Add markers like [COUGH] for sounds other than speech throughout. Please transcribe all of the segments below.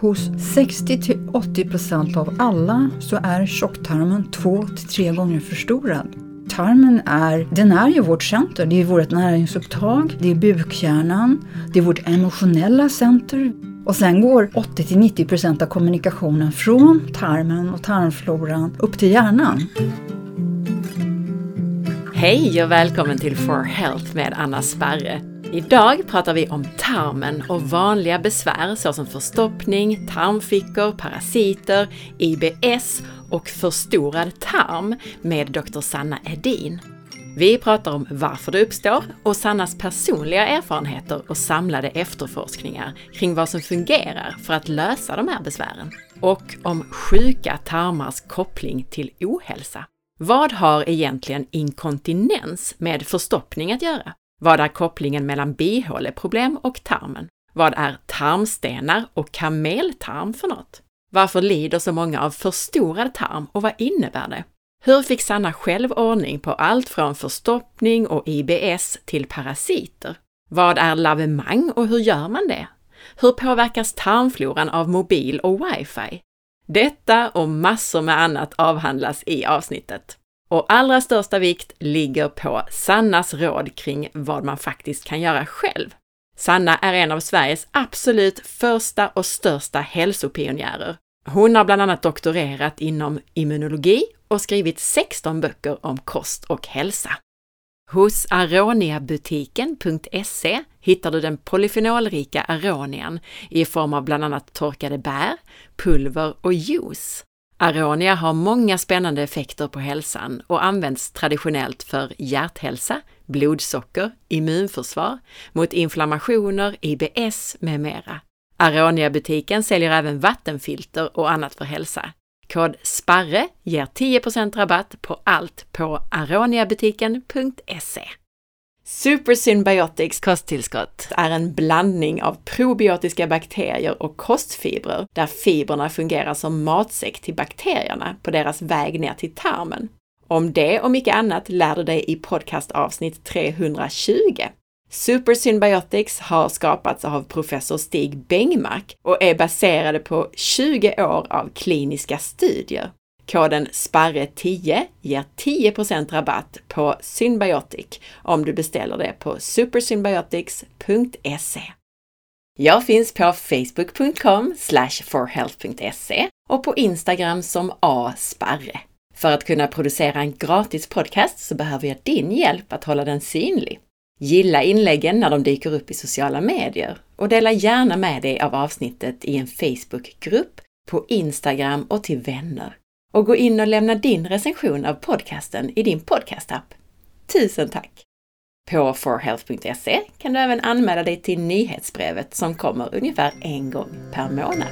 Hos 60-80% av alla så är tjocktarmen 2-3 gånger förstorad. Tarmen är, den är ju vårt center, det är vårt näringsupptag, det är bukkärnan, det är vårt emotionella center. Och sen går 80-90% av kommunikationen från tarmen och tarmfloran upp till hjärnan. Hej och välkommen till For Health med Anna Sparre. Idag pratar vi om tarmen och vanliga besvär såsom förstoppning, tarmfickor, parasiter, IBS och förstorad tarm med Dr. Sanna Edin. Vi pratar om varför det uppstår och Sannas personliga erfarenheter och samlade efterforskningar kring vad som fungerar för att lösa de här besvären. Och om sjuka tarmars koppling till ohälsa. Vad har egentligen inkontinens med förstoppning att göra? Vad är kopplingen mellan bihåleproblem och tarmen? Vad är tarmstenar och kameltarm för något? Varför lider så många av förstorad tarm och vad innebär det? Hur fick Sanna själv ordning på allt från förstoppning och IBS till parasiter? Vad är lavemang och hur gör man det? Hur påverkas tarmfloran av mobil och wifi? Detta och massor med annat avhandlas i avsnittet. Och allra största vikt ligger på Sannas råd kring vad man faktiskt kan göra själv. Sanna är en av Sveriges absolut första och största hälsopionjärer. Hon har bland annat doktorerat inom immunologi och skrivit 16 böcker om kost och hälsa. Hos aroniabutiken.se hittar du den polyfenolrika aronian i form av bland annat torkade bär, pulver och juice. Aronia har många spännande effekter på hälsan och används traditionellt för hjärthälsa, blodsocker, immunförsvar, mot inflammationer, IBS med mera. Aronia-butiken säljer även vattenfilter och annat för hälsa. Kod SPARRE ger 10% rabatt på allt på aroniabutiken.se. Super Symbiotics kosttillskott är en blandning av probiotiska bakterier och kostfibrer där fibrerna fungerar som matsäck till bakterierna på deras väg ner till tarmen. Om det och mycket annat lär du dig i podcastavsnitt 320. Super Symbiotics har skapats av professor Stig Bengmark och är baserade på 20 år av kliniska studier. Koden SPARRE10 ger 10% rabatt på Symbiotic om du beställer det på supersymbiotics.se. Jag finns på facebook.com forhealth.se och på Instagram som asparre. För att kunna producera en gratis podcast så behöver jag din hjälp att hålla den synlig. Gilla inläggen när de dyker upp i sociala medier och dela gärna med dig av avsnittet i en Facebookgrupp, på Instagram och till vänner och gå in och lämna din recension av podcasten i din podcastapp. Tusen tack! På forhealth.se kan du även anmäla dig till nyhetsbrevet som kommer ungefär en gång per månad.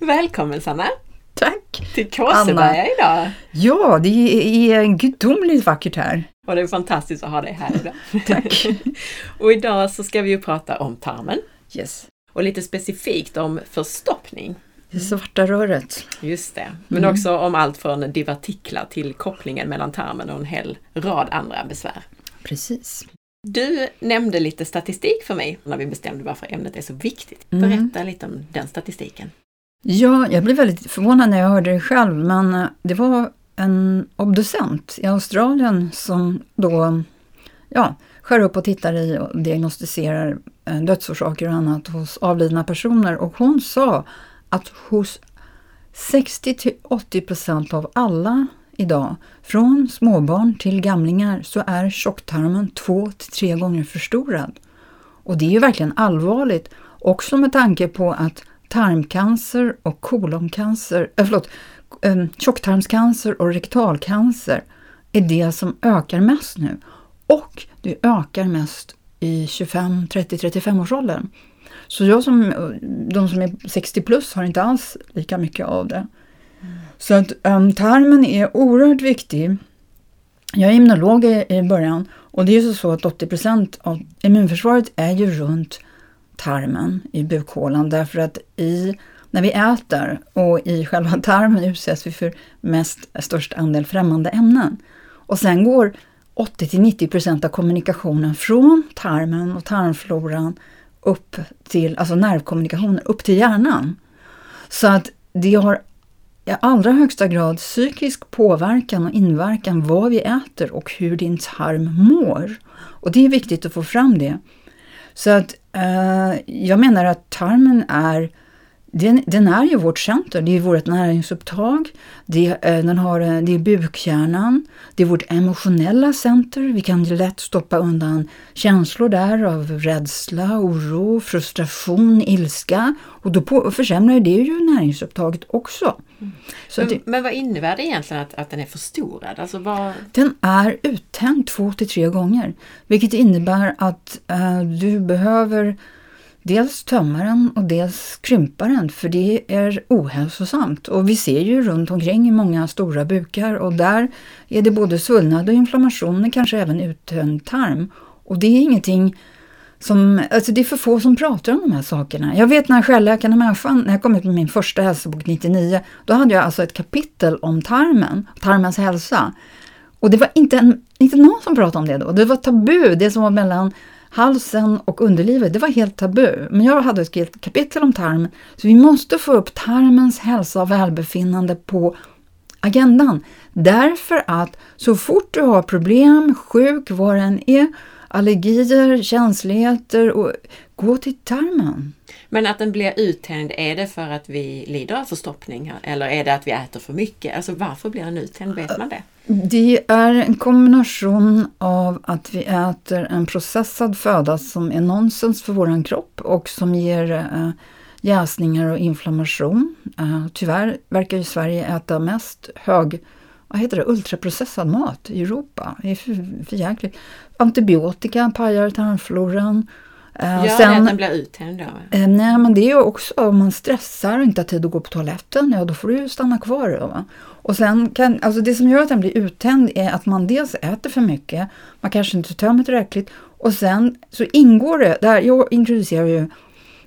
Välkommen Sanna! Tack! Till Kåseberga idag! Ja, det är gudomligt vackert här. Och det är fantastiskt att ha dig här idag. Tack! [LAUGHS] och idag så ska vi ju prata om tarmen. Yes och lite specifikt om förstoppning. Det svarta röret. Just det. Men mm. också om allt från divertiklar till kopplingen mellan tarmen och en hel rad andra besvär. Precis. Du nämnde lite statistik för mig när vi bestämde varför ämnet är så viktigt. Mm. Berätta mm. lite om den statistiken. Ja, jag blev väldigt förvånad när jag hörde det själv, men det var en obducent i Australien som då ja, skär upp och tittar i och diagnostiserar eh, dödsorsaker och annat hos avlidna personer. Och hon sa att hos 60-80% av alla idag, från småbarn till gamlingar, så är tjocktarmen två till tre gånger förstorad. Och det är ju verkligen allvarligt, också med tanke på att tarmcancer och koloncancer, äh, förlåt, eh, tjocktarmscancer och rektalcancer är det som ökar mest nu. Och det ökar mest i 25, 30, 35 årsåldern. Så jag som, de som är 60 plus har inte alls lika mycket av det. Mm. Så att um, tarmen är oerhört viktig. Jag är immunolog i, i början och det är ju så att 80% av immunförsvaret är ju runt tarmen i bukhålan därför att i, när vi äter och i själva [LAUGHS] tarmen utsätts vi för mest störst andel främmande ämnen. Och sen går 80-90% av kommunikationen från tarmen och tarmfloran upp till, alltså nervkommunikationen upp till hjärnan. Så att det har i allra högsta grad psykisk påverkan och inverkan vad vi äter och hur din tarm mår. Och det är viktigt att få fram det. Så att eh, jag menar att tarmen är den, den, är ju vårt center, det är vårt näringsupptag, det, eh, den har, eh, det är bukhjärnan, det är vårt emotionella center. Vi kan lätt stoppa undan känslor där av rädsla, oro, frustration, ilska och då på, försämrar det ju näringsupptaget också. Mm. Men, det, men, vad innebär det egentligen att, att den är förstorad? Alltså vad... Den är uttänd två till tre gånger, vilket innebär att uh, du behöver dels tömma den och dels krympa den för det är ohälsosamt. Och vi ser ju runt omkring i många stora bukar och där är det både svullnad och inflammation kanske även uttömd tarm. Och det är ingenting som, alltså det är för få som pratar om de här sakerna. Jag vet när självläkande människan, när jag kom ut med min första hälsobok 99, då hade jag alltså ett kapitel om tarmen, tarmens hälsa. Och det var inte, en, inte någon som pratade om det då. Det var tabu, det som var mellan halsen och underlivet, det var helt tabu. Men jag hade skrivit kapitel om tarmen, så vi måste få upp tarmens hälsa och välbefinnande på agendan. Därför att så fort du har problem, sjuk, vad den är, allergier, känsligheter, och, gå till tarmen. Men att den blir uttänd, är det för att vi lider av förstoppning eller är det att vi äter för mycket? Alltså varför blir den uttänd, vet man det? Det är en kombination av att vi äter en processad föda som är nonsens för vår kropp och som ger äh, jäsningar och inflammation. Äh, tyvärr verkar ju Sverige äta mest hög vad heter det, ultraprocessad mat i Europa. Det är för, för jäkligt. Antibiotika pajar tarmfloran. Gör sen, det att den blir uttänd då? Uh, nej men det är ju också om man stressar och inte har tid att gå på toaletten, ja då får du ju stanna kvar. Då? Och sen kan, alltså det som gör att den blir uttänd är att man dels äter för mycket, man kanske inte tömmer tillräckligt och sen så ingår det, där jag introducerar ju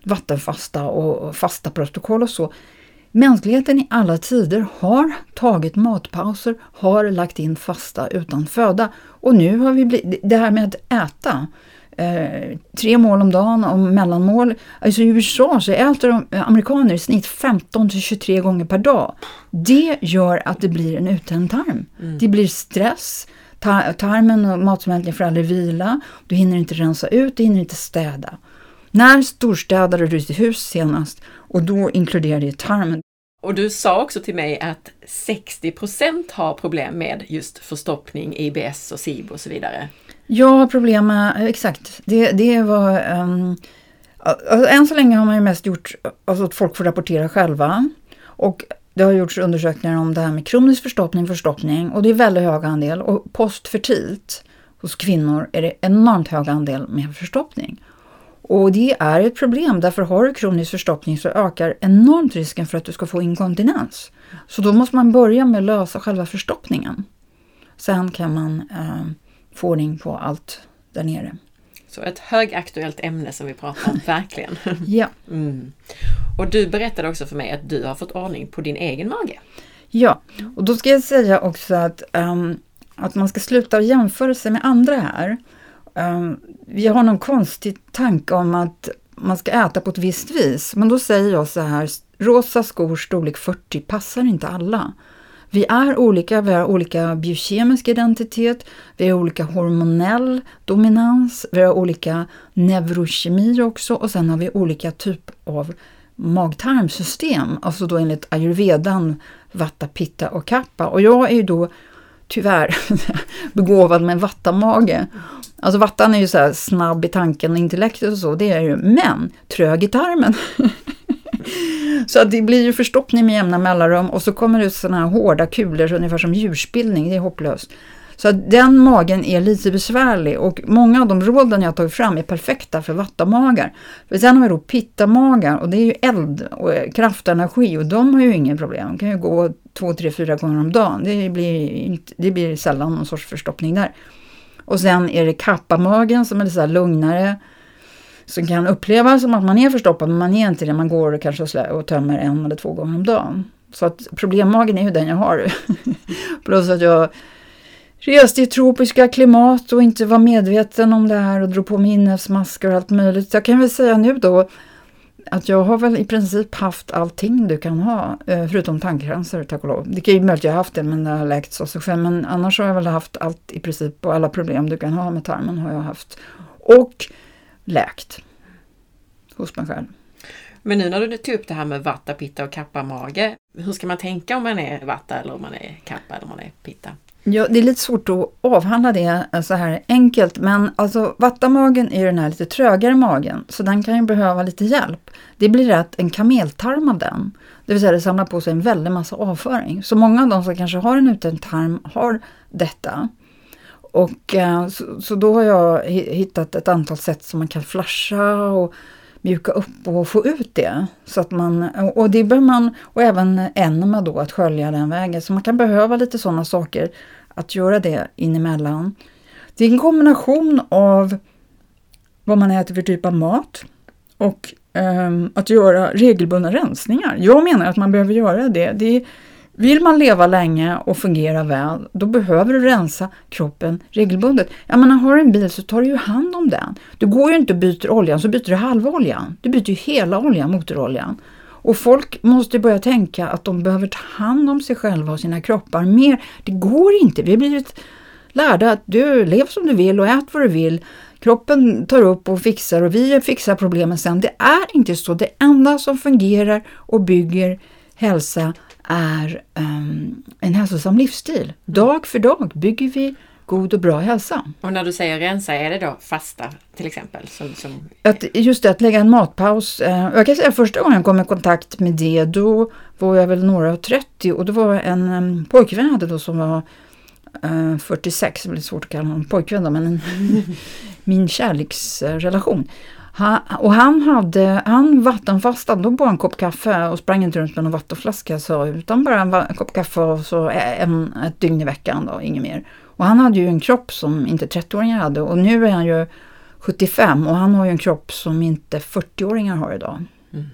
vattenfasta och fasta protokoll och så. Mänskligheten i alla tider har tagit matpauser, har lagt in fasta utan föda och nu har vi blivit, det här med att äta, eh, tre mål om dagen och mellanmål. Alltså i USA så äter de, eh, amerikaner i snitt 15 till 23 gånger per dag. Det gör att det blir en uttänd tarm. Mm. Det blir stress, tarmen och matsmältningen får aldrig vila, du hinner inte rensa ut, du hinner inte städa. När storstädade du ditt hus senast? Och då inkluderar det tarmen. Och du sa också till mig att 60% har problem med just förstoppning, IBS och SIBO och så vidare. Jag har problem med, exakt, det, det var um, alltså, än så länge har man ju mest gjort alltså att folk får rapportera själva. Och det har gjorts undersökningar om det här med kronisk förstoppning, förstoppning och det är väldigt hög andel. Och postfertilt hos kvinnor är det enormt hög andel med förstoppning. Och det är ett problem, därför har du kronisk förstoppning så ökar enormt risken för att du ska få inkontinens. Så då måste man börja med att lösa själva förstoppningen. Sen kan man eh, få ordning på allt där nere. Så ett högaktuellt ämne som vi pratar om, [LAUGHS] verkligen. ja. Mm. Och du berättade också för mig att du har fått ordning på din egen mage. Ja, och då ska jag säga också att, um, att man ska sluta jämföra sig med andra här. Um, vi har någon konstig tanke om att man ska äta på ett visst vis. Men då säger jag så här, rosa skor storlek 40 passar inte alla. Vi är olika, vi har olika biokemisk identitet, vi har olika hormonell dominans, vi har olika neurokemi också och sen har vi olika typ av magtarmsystem, alltså då enligt ayurvedan, vata, pitta och kappa. Och jag är ju då tyvärr [LAUGHS] begåvad med vattamage. Alltså vattan är ju så snabb i tanken och intellektet och så, det är ju, men trög i tarmen. [LAUGHS] [LAUGHS] så att det blir ju förstoppning med jämna mellanrum och så kommer det ut sådana här hårda kulor, ungefär som djurspillning, det är hopplöst. Så att den magen är lite besvärlig och många av de råden jag tagit fram är perfekta för vattamagar. För sen har vi då pittamagar och det är ju eld och eh, kraft och de har ju inga problem. De kan ju gå två, tre, fyra gånger om dagen. Det blir, det blir sällan någon sorts förstoppning där. Och sen är det kappamagen som är lite så lugnare. Som kan upplevas som att man är förstoppad men man är inte det. Man går kanske och tömmer en eller två gånger om dagen. Så att problemmagen är ju den jag har. [LAUGHS] Plus att jag reste i tropiska klimat och inte var medveten om det här och drog på mig inälvsmasker och allt möjligt. Jag kan väl säga nu då att jag har väl i princip haft allting du kan ha, eh, förutom tandcancer tack och lov. Det kan ju möjligt att jag har haft det men det har läkts av sig själv. Men annars har jag väl haft allt i princip och alla problem du kan ha med tarmen har jag haft. Och läkt hos mig själv. Men nu när du tog upp det här med vatta, pitta och kappa mage. Hur ska man tänka om man är vatta eller om man är kappa eller om man är pitta? Ja, det är lite svårt att avhandla det så här enkelt, men alltså vattamagen är den här lite trögare magen, så den kan ju behöva lite hjälp. Det blir rätt en kameltarm av den, det vill säga det samlar på sig en väldig massa avföring. Så många av de som kanske har en uttänd tarm har detta. Och eh, så, så, då har jag hittat ett antal sätt som man kan flasha och mjuka upp och få ut det. Så att man, och det bör man, och även enema då, att skölja den vägen. Så man kan behöva lite sådana saker, att göra det inemellan. Det är en kombination av vad man äter för typ av mat och um, att göra regelbundna rensningar. Jag menar att man behöver göra det. det är, vill man leva länge och fungera väl, då behöver du rensa kroppen regelbundet. Jag menar, har du en bil så tar du ju hand om den. Du går ju inte och byter oljan så byter du halva oljan. Du byter ju hela oljan, motoroljan. Och folk måste börja tänka att de behöver ta hand om sig själva och sina kroppar mer. Det går inte. Vi har blivit lärda att du lev som du vill och ät vad du vill. Kroppen tar upp och fixar och vi fixar problemen sen. Det är inte så. Det enda som fungerar och bygger hälsa är um, en hälsosam livsstil. Dag för dag bygger vi god och bra hälsa. Och när du säger rensa, är det då fasta till exempel? Som, som... Att, just det, att lägga en matpaus. Eh, jag kan säga första gången jag kom i kontakt med det, då var jag väl några och 30 och det var en um, pojkvän jag hade då som var uh, 46, det blir svårt att kalla honom pojkvän då, men en, [LAUGHS] min kärleksrelation. Han, och han hade, han vattenfastade, då bara en kopp kaffe och sprang inte runt med någon vattenflaska så, utan bara en, en kopp kaffe och så en, ett dygn i veckan då, inget mer. Och han hade ju en kropp som inte 30-åringar hade och nu är han ju 75 och han har ju en kropp som inte 40-åringar har idag. Mm.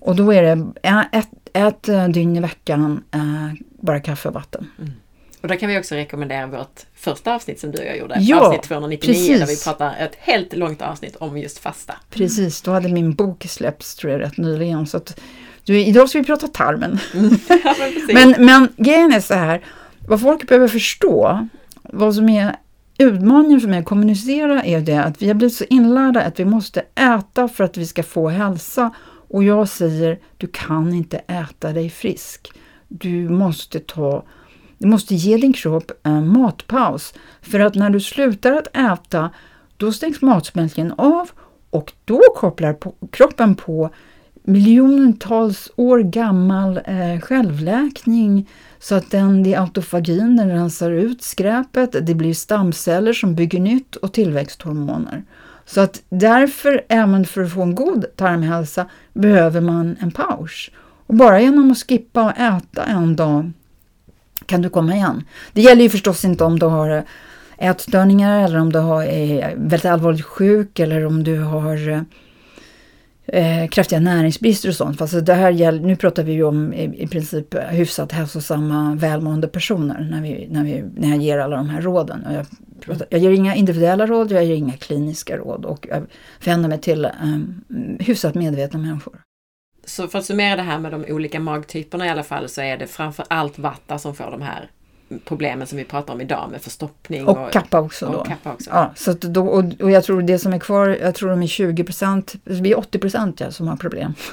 Och då är det ett, ett dygn i veckan eh, bara kaffe och vatten. Mm. Och där kan vi också rekommendera vårt första avsnitt som du och jag gjorde, ja, avsnitt 299 precis. där vi pratar ett helt långt avsnitt om just fasta. Precis, då hade min bok släppts tror jag rätt nyligen. Så att, du, idag ska vi prata tarmen. [LAUGHS] Ja, men, men, men grejen är så här, vad folk behöver förstå, vad som är utmaningen för mig att kommunicera är det att vi har blivit så inlärda att vi måste äta för att vi ska få hälsa. Och jag säger, du kan inte äta dig frisk. Du måste ta du måste ge din kropp en matpaus för att när du slutar att äta då stängs matsmältningen av och då kopplar på, kroppen på miljontals år gammal eh, självläkning så att den, i autofagin, den rensar ut skräpet, det blir stamceller som bygger nytt och tillväxthormoner. Så att därför, även för att få en god tarmhälsa, behöver man en paus. Och bara genom att skippa och äta en dag kan du komma igen. Det gäller ju förstås inte om du har eh, ätstörningar eller om du har, är väldigt allvarligt sjuk eller om du har eh, eh kraftiga näringsbrister och sånt. Fast det här gäller, nu pratar vi ju om i, i princip hyfsat hälsosamma, välmående personer när, vi, när, vi, när jag ger alla de här råden. Jag, pratar, jag ger inga individuella råd, jag ger inga kliniska råd och jag vänder mig till eh, hyfsat medvetna människor. Så för att summera det här med de olika magtyperna i alla fall så är det framför allt vatta som får de här problemen som vi pratar om idag med förstoppning. Och, och kappa också. Då. kappa också. Ja, så då, och, och, jag tror det som är kvar, jag tror de är 20 procent, vi är 80 procent ja, som har problem. [LAUGHS]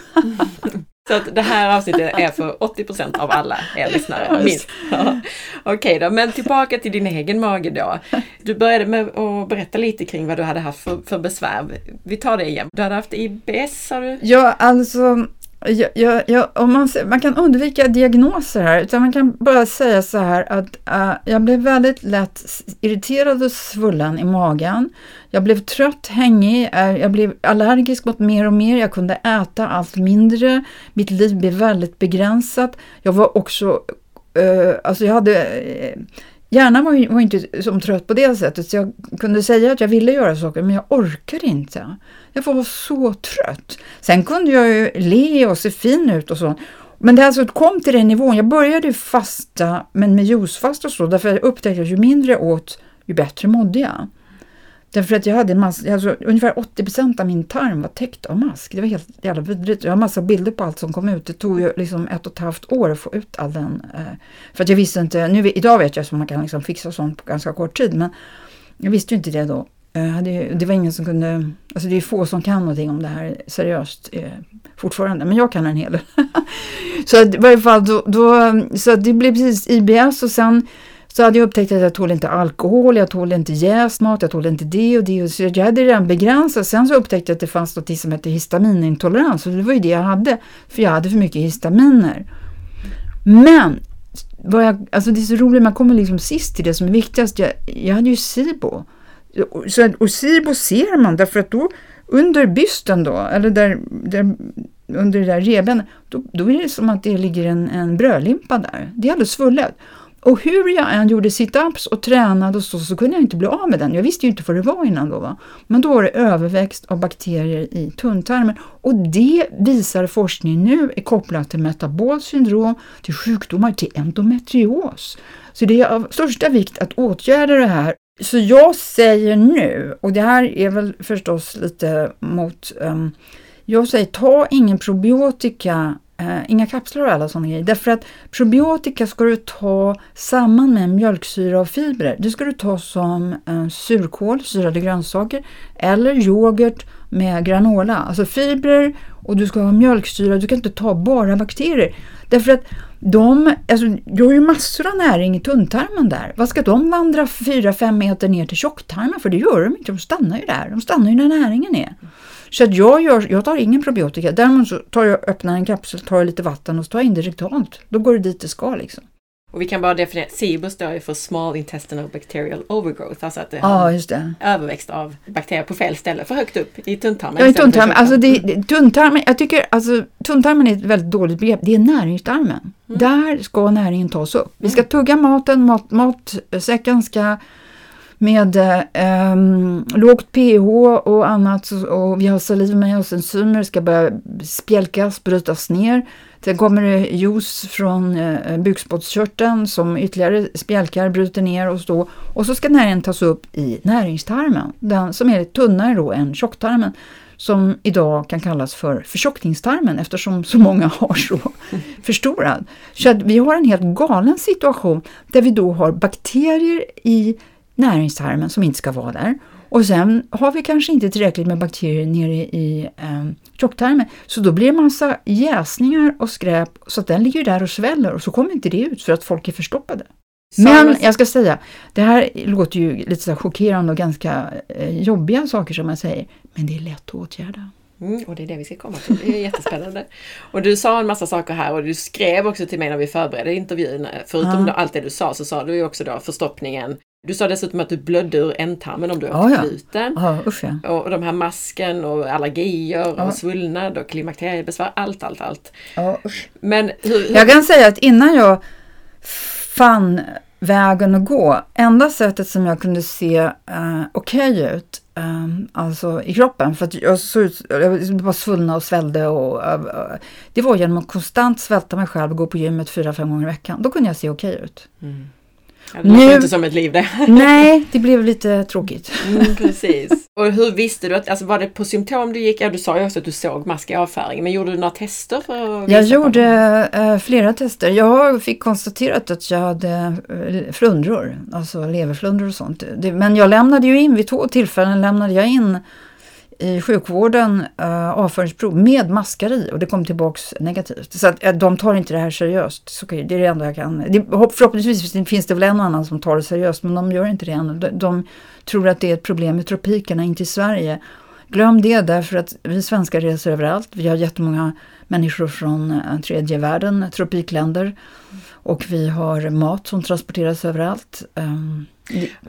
Så att det här avsnittet är för 80 procent av alla er lyssnare, minst. Ja. Okej okay då, men tillbaka till din egen mage då. Du började med att berätta lite kring vad du hade haft för, för besvär. Vi tar det igen. Du hade haft IBS, har du? Ja, alltså jag, jag, jag, om man, man kan undvika diagnoser här, utan man kan bara säga så här att uh, jag blev väldigt lätt irriterad och svullen i magen. Jag blev trött, hängig, uh, jag blev allergisk mot mer och mer, jag kunde äta allt mindre, mitt liv blev väldigt begränsat. Jag var också, uh, alltså jag hade eh, Hjärnan var, var inte som trött på det sättet så jag kunde säga att jag ville göra saker men jag orkade inte. Jag var så trött. Sen kunde jag ju le och se fin ut och så. Men det alltså kom till den nivån. Jag började fasta, men med juicefasta och så, därför jag upptäckte att ju mindre jag åt, ju bättre mådde jag. Därför att jag hade mask, alltså, ungefär 80% av min tarm var täckt av mask. Det var helt jävla vidrigt. Jag har massa bilder på allt som kom ut. Det tog ju liksom ett och ett halvt år att få ut all den. Eh, för att jag visste inte, nu, idag vet jag att man kan liksom fixa sånt på ganska kort tid. Men jag visste ju inte det då. Hade, det var ingen som kunde, alltså det är få som kan någonting om det här seriöst eh, fortfarande, men jag kan en hel del. [LAUGHS] så att, i varje fall då, då, så det blev precis IBS och sen så hade jag upptäckt att jag tål inte alkohol, jag tål inte jäst mat, jag tål inte det och det. Så jag hade redan begränsat. Sen så upptäckte jag att det fanns något som hette histaminintolerans och det var ju det jag hade. För jag hade för mycket histaminer. Men vad jag, alltså det är så roligt, man kommer liksom sist till det som är viktigast. Jag, jag hade ju SIBO. Så, och SIBO ser man därför att då under bysten då, eller där, där under det där reben, då, då är det som att det ligger en, en brödlimpa där. Det är alldeles svullet. Och hur jag än gjorde situps och tränade och så, så kunde jag inte bli av med den. Jag visste ju inte vad det var innan då. Va? Men då var det överväxt av bakterier i tunntarmen. Och det visar forskning nu är kopplat till metabolt syndrom, till sjukdomar, till endometrios. Så det är av största vikt att åtgärda det här. Så jag säger nu, och det här är väl förstås lite mot um, jag säger ta ingen probiotika Eh, inga kapslar och alla sådana grejer. Därför att probiotika ska du ta samman med mjölksyra och fibrer. Det ska du ta som eh, surkål, syrade grönsaker eller yoghurt med granola. Alltså fibrer och du ska ha mjölksyra. Du kan inte ta bara bakterier. Därför att de, alltså, du har ju massor av näring i tunntarmen där. Vad ska de vandra 4-5 meter ner till tjocktarmen? För det gör de inte, de stannar ju där. De stannar ju där näringen är. Så att jag, gör, jag tar ingen probiotika. Däremot så tar jag, öppnar en kapsel, tar lite vatten och så tar jag in det rektalt. Då går det dit det ska liksom. Och vi kan bara definiera, SIBO står ju för Small Intestinal Bacterial Overgrowth, alltså att det har ja, det. överväxt av bakterier på fel ställe, för högt upp i tunntarmen. Ja, i tunntarmen. Alltså det, tunntarmen, jag tycker alltså tunntarmen är ett väldigt dåligt begrepp. Det är näringstarmen. Mm. Där ska näringen tas upp. Vi ska mm. tugga maten, mat, matsäcken ska med eh, lågt pH och annat och vi har saliv med enzymer ska börja spjälkas, brytas ner. Sen kommer det juice från eh, bukspottkörteln som ytterligare spjälkar, bryter ner och så. Och så ska näringen tas upp i näringstarmen, den som är tunnare då än tjocktarmen som idag kan kallas för förtjockningstarmen eftersom så många har så [LAUGHS] förstorad. Så att vi har en helt galen situation där vi då har bakterier i näringstarmen som inte ska vara där. Och sen har vi kanske inte tillräckligt med bakterier nere i eh, tjocktarmen. Så då blir det massa jäsningar och skräp så att den ligger där och sväller och så kommer inte det ut för att folk är förstoppade. Men jag ska säga, det här låter ju lite så chockerande och ganska eh, jobbiga saker som jag säger, men det är lätt att åtgärda. Mm, och det är det vi ska komma till. Det är jättespännande. och du sa en massa saker här och du skrev också till mig när vi förberedde intervjun. Förutom ja. allt det du sa så sa du ju också då förstoppningen, du sa dessutom att du blödde ur ändtarmen om du har ja, gluten. Ja, usch, ja. Och, de här masken och allergier ja. och svullnad och klimakteriebesvär. Allt, allt, allt. Ja, usch. Men hur, hur... Jag kan säga att innan jag fann vägen att gå, enda sättet som jag kunde se uh, okej okay ut, um, alltså i kroppen, för att jag såg ut, jag var svullna och svällde och uh, det var genom att konstant svälta mig själv och gå på gymmet fyra, fem gånger i veckan. Då kunde jag se okej okay ut. Mm. Det låter inte som ett liv det. nej, det blev lite tråkigt. Mm, precis. Och hur visste du att, alltså var det på symptom du gick? Ja, du sa ju också att du såg mask i avföringen, men gjorde du några tester? för Jag gjorde äh, flera tester. Jag fick konstaterat att jag hade äh, flundror, alltså leverflundror och sånt. Det, men jag lämnade ju in, vid två tillfällen lämnade jag in i sjukvården uh, avföringsprov med maskar i och det kom tillbaks negativt. Så att, uh, de tar inte det här seriöst. Så, okay, det är det enda jag kan... Det, förhoppningsvis finns det väl en och annan som tar det seriöst men de gör inte det än. De, de tror att det är ett problem i tropikerna, inte i Sverige. Glöm det därför att vi svenskar reser överallt. Vi har jättemånga människor från eh, tredje världen, tropikländer. Och vi har mat som transporteras överallt. Um,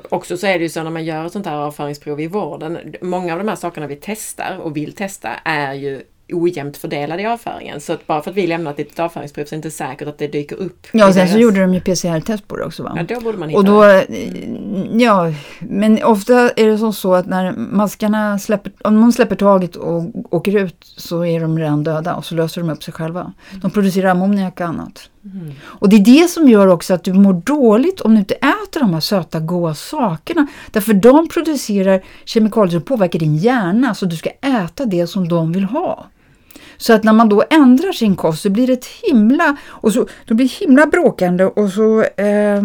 Också så är det ju så när man gör ett sånt här avföringsprov i vården. Många av de här sakerna vi testar och vill testa är ju ojämnt fördelade i avföringen. Så att bara för att vi lämnar ett litet avföringsprov så är det inte säkert att det dyker upp. Ja, sen så gjorde de ju PCR-test på det också va? Ja, då borde man hitta Och då, mm. ja, men ofta är det som så att när maskarna släpper, om de släpper taget och åker ut så är de redan döda och så löser de upp sig själva. De producerar ammoniak och annat. Mm. Och det är det som gör också att du mår dåligt om du inte äter de här söta goda sakerna. Därför de producerar kemikalier som påverkar din hjärna så du ska äta det som de vill ha. Så att när man då ändrar sin kost så blir det ett himla, och så, då blir det himla bråkande och så, eh,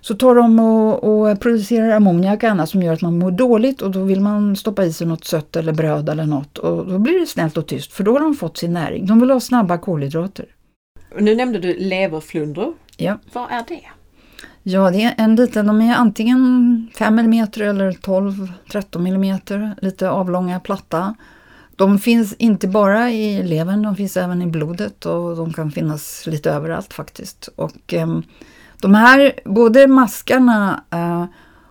så tar de och, och producerar ammoniak och annat som gör att man mår dåligt och då vill man stoppa i sig något sött eller bröd eller något och då blir det snällt och tyst för då har de fått sin näring. De vill ha snabba kolhydrater. Nu nämnde du leverflundror. Ja. Vad är det? Ja, det är en liten, de är antingen 5 mm eller 12-13 mm, lite avlånga, platta. De finns inte bara i levern, de finns även i blodet och de kan finnas lite överallt faktiskt. Och eh, de här, både maskarna eh,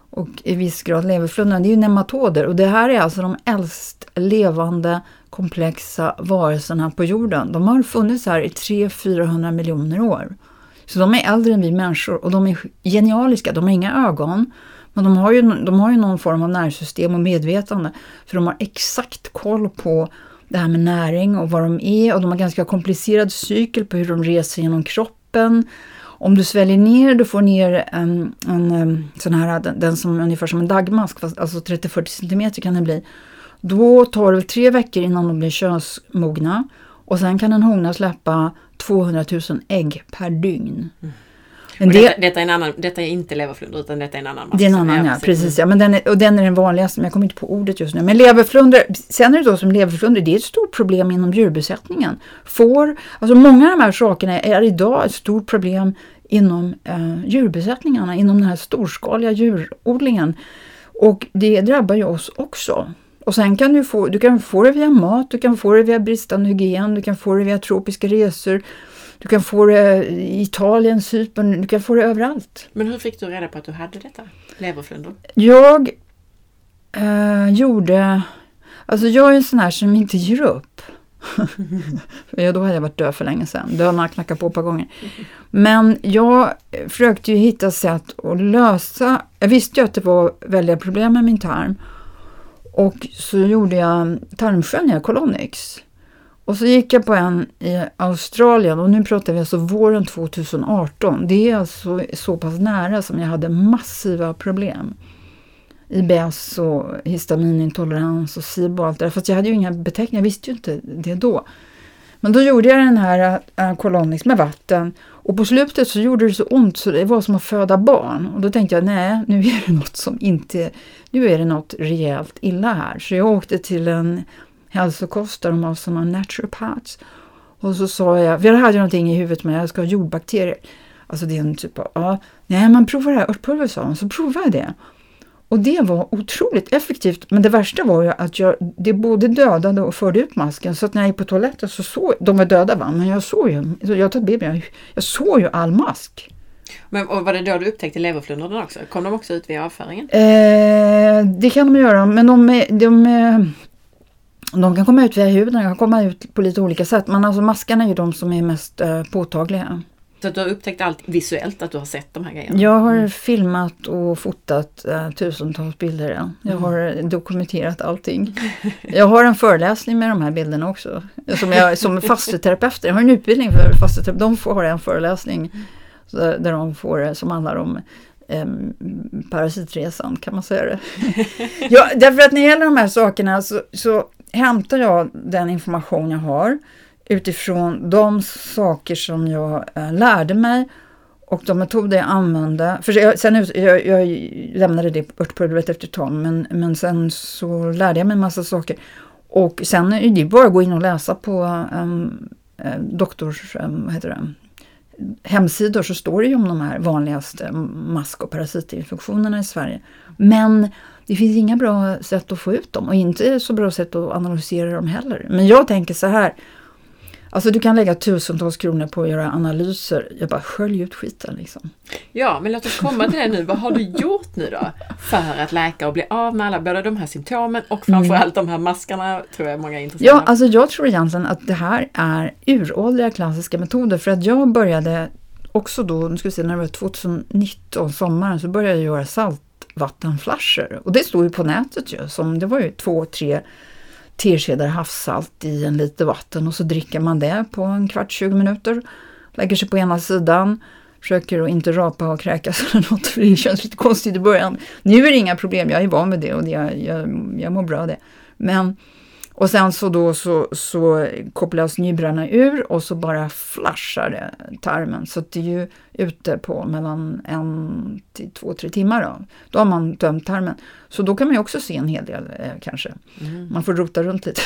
och i viss grad leverflundran, det är ju nematoder och det här är alltså de äldst levande komplexa varelserna på jorden. De har funnits här i 300-400 miljoner år. Så de är äldre än vi människor och de är genialiska, de har inga ögon. Men de har, ju, de har ju någon form av nervsystem och medvetande. För de har exakt koll på det här med näring och vad de är och de har ganska komplicerad cykel på hur de reser genom kroppen. Om du sväljer ner, du får ner en, en, sån här, den, den som ungefär som en dagmask, fast, alltså 30-40 cm kan det bli. Då tar det tre veckor innan de blir könsmogna och sen kan en hona släppa 200 000 ägg per dygn. Mm. Men det, detta, detta, är en annan, detta är inte leverflundra utan detta är en annan mask. Det är en annan, ja. Precis, ja. Men den är, och den är den vanligaste, men jag kommer inte på ordet just nu. Men leverflundra, sen är det då som leverflundra, det är ett stort problem inom djurbesättningen. Får, alltså många av de här sakerna är idag ett stort problem inom eh, djurbesättningarna, inom den här storskaliga djurodlingen. Och det drabbar ju oss också. Och sen kan du få, du kan få det via mat, du kan få det via bristande hygien, du kan få det via tropiska resor. Du kan få det i Italien, Cypern, du kan få det överallt. Men hur fick du reda på att du hade detta? Leverflundor? Jag eh, gjorde... Alltså jag är en sån här som inte ger upp. [LAUGHS] ja, då hade jag varit död för länge sedan. Döden har knackat på ett par gånger. Men jag försökte ju hitta sätt att lösa... Jag visste ju att det var väldiga problem med min tarm. Och så gjorde jag tarmsköljningar, Colonics Och så gick jag på en i Australien och nu pratar vi alltså våren 2018. Det är alltså så pass nära som jag hade massiva problem. IBS och histaminintolerans och SIBO och allt det där. Fast jag hade ju inga beteckningar, jag visste ju inte det då. Men då gjorde jag den här äh, med vatten och på slutet så gjorde det så ont så det var som att föda barn. Och då tänkte jag, nej, nu är det något som inte, nu är det något rejält illa här. Så jag åkte till en hälsokost där de har sådana naturopaths. Och så sa jag, för jag hade någonting i huvudet med jag ska ha jordbakterier. Alltså det är en typ av, ja, nej men prova det här örtpulver sa hon, så provade jag det. Och det var otroligt effektivt, men det värsta var ju att jag, det både dödade och förde ut masken. Så att när jag gick på toaletten så såg de var döda va, men jag såg ju, jag tar bild, jag, jag såg ju all mask. Men och var det då du upptäckte leverflundrorna också? Kom de också ut via avföringen? Eh, det kan de göra, men de, de, de kan komma ut via huden, de kan komma ut på lite olika sätt. Men alltså maskarna är ju de som är mest eh, påtagliga. Så att du har upptäckt allt visuellt, att du har sett de här grejerna? Jag har mm. filmat och fotat eh, tusentals bilder. Ja. Jag mm. har dokumenterat allting. [LAUGHS] Jag har en föreläsning med de här bilderna också. Som, jag, som fasteterapeut, jag har en utbildning för fasteterapeut. De får en föreläsning där de får, som handlar om eh, parasitresan, kan man säga det? [LAUGHS] ja, därför att när det gäller de här sakerna så, så hämtar jag den information jag har utifrån de saker som jag eh, lärde mig och de metoder jag använde. För jag, sen, jag, jag lämnade det örtpulvret efter ett tag, men, men sen så lärde jag mig en massa saker. Och sen är det bara att gå in och läsa på um, doktors, um, vad heter det, hemsidor så står det ju om de här vanligaste mask och parasitinfektionerna i Sverige. Men det finns inga bra sätt att få ut dem och inte så bra sätt att analysera dem heller. Men jag tänker så här Alltså du kan lägga tusentals kronor på att göra analyser. Jag bara skölj ut skiten liksom. Ja, men låt oss komma till det nu. Vad har du gjort nu då för att läka och bli av med alla, både de här symptomen och framförallt mm. de här maskarna tror jag många är intresserade Ja, alltså jag tror egentligen att det här är uråldriga klassiska metoder för att jag började också då, nu ska vi se, när det var 2019, sommaren, så började jag göra saltvattenflasher. Och det stod ju på nätet ju, som det var ju två, tre teskedar havssalt i en liter vatten och så dricker man det på en kvart, 20 minuter. Lägger sig på ena sidan, försöker att inte rapa och kräkas eller något för det känns lite konstigt i början. Nu är det inga problem, jag är van med det och jag, jag, jag mår bra av det. Men och sen så då så, så kopplas njubrarna ur och så bara flashar det tarmen. Så det är ju ute på mellan en till två, tre timmar då. Då har man tömt tarmen. Så då kan man ju också se en hel del eh, kanske. Mm. Man får rota runt lite.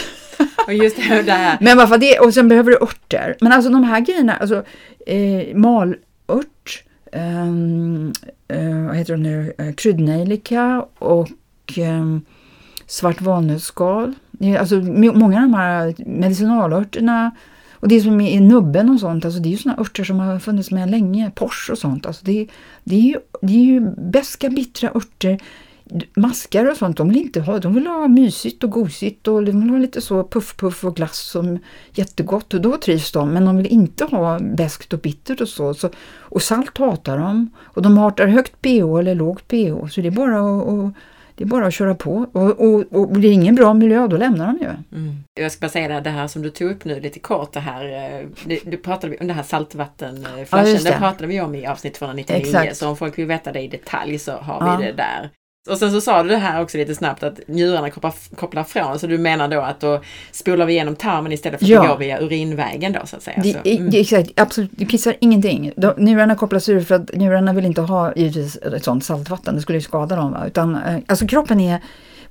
Och just det, det här. [LAUGHS] Men varför det? Och sen behöver du örter. Men alltså de här grejerna, alltså eh, malört, eh, eh, vad heter det nu, eh, kryddnejlika och eh, svart valnötsskal Eh, alltså, många av de här medicinalörterna och det som är nubben och sånt, alltså det är ju såna örter som har funnits med länge, pors och sånt. Alltså det, det, är ju, det är ju beska, bittra örter. Maskar och sånt, de vill inte ha, de vill ha mysigt och gosigt och de vill ha lite så puff-puff och glass som jättegott och då trivs de. Men de vill inte ha beskt och bittert och så. så och salt hatar de. Och de hatar högt pH eller lågt pH. Så det är bara att, att det är bara att köra på och, och, och blir det ingen bra miljö då lämnar de ju. Mm. Jag ska bara säga det, det här som du tog upp nu lite kort, det här, eh, det, du pratade om det här saltvattenflashen, ja, det. det pratade vi om i avsnitt 299, Exakt. så om folk vill veta det i detalj så har ja. vi det där. Och sen så sa du det här också lite snabbt att njurarna kopplar, kopplar från, så du menar då att då spolar vi igenom tarmen istället för att ja. går via urinvägen då så att säga? Det, så, mm. exakt, absolut, det kissar ingenting. De, njurarna kopplas ur för att njurarna vill inte ha givetvis ett sånt saltvatten, det skulle ju skada dem. Va? Utan, eh, alltså kroppen är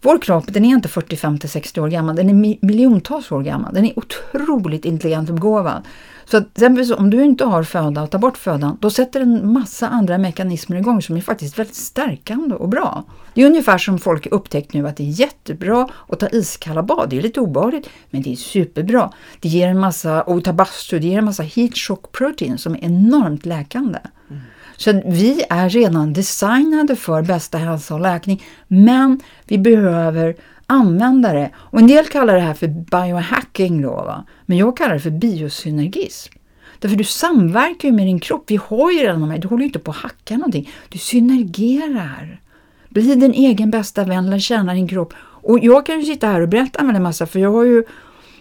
vår kropp den är inte 40, 50, 60 år gammal, den är miljontals år gammal. Den är otroligt intelligent och begåvad. Så att, om du inte har föda och tar bort födan, då sätter en massa andra mekanismer igång som är faktiskt väldigt stärkande och bra. Det är ungefär som folk upptäckt nu att det är jättebra att ta iskalla bad. Det är lite obehagligt, men det är superbra. Det ger en massa, och ta bastu, det ger en massa heat shock protein som är enormt läkande. Mm. Så vi är redan designade för bästa hälsa och läkning, men vi behöver använda det. Och en del kallar det här för biohacking då, va? men jag kallar det för biosynergism. Därför du samverkar ju med din kropp. Vi har ju redan de här, du håller ju inte på att hacka någonting. Du synergerar. Bli din egen bästa vän, lär känna din kropp. Och jag kan ju sitta här och berätta en massa, för jag har ju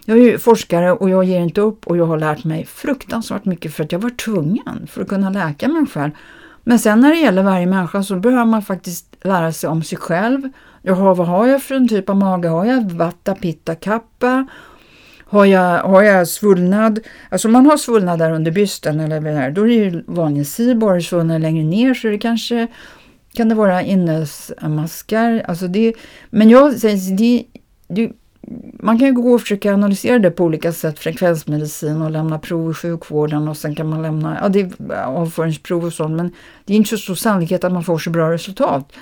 jag är ju forskare och jag ger inte upp och jag har lärt mig fruktansvärt mycket för att jag var tvungen för att kunna läka mig själv. Men sen när det gäller varje människa så behöver man faktiskt lära sig om sig själv. Jaha, vad har jag för en typ av mage? Har jag vatta, pitta, kappa? Har jag, har jag svullnad? Alltså om man har svullnad där under bysten eller där, då är det ju vanligen sibor. Svullnad längre ner så det kanske kan det vara innesmaskar. Alltså det, men jag säger, det, det, man kan ju gå och försöka analysera det på olika sätt, frekvensmedicin och lämna prov i sjukvården och sen kan man lämna ja, det är avföringsprov och sånt, men det är inte så stor sannolikhet att man får så bra resultat.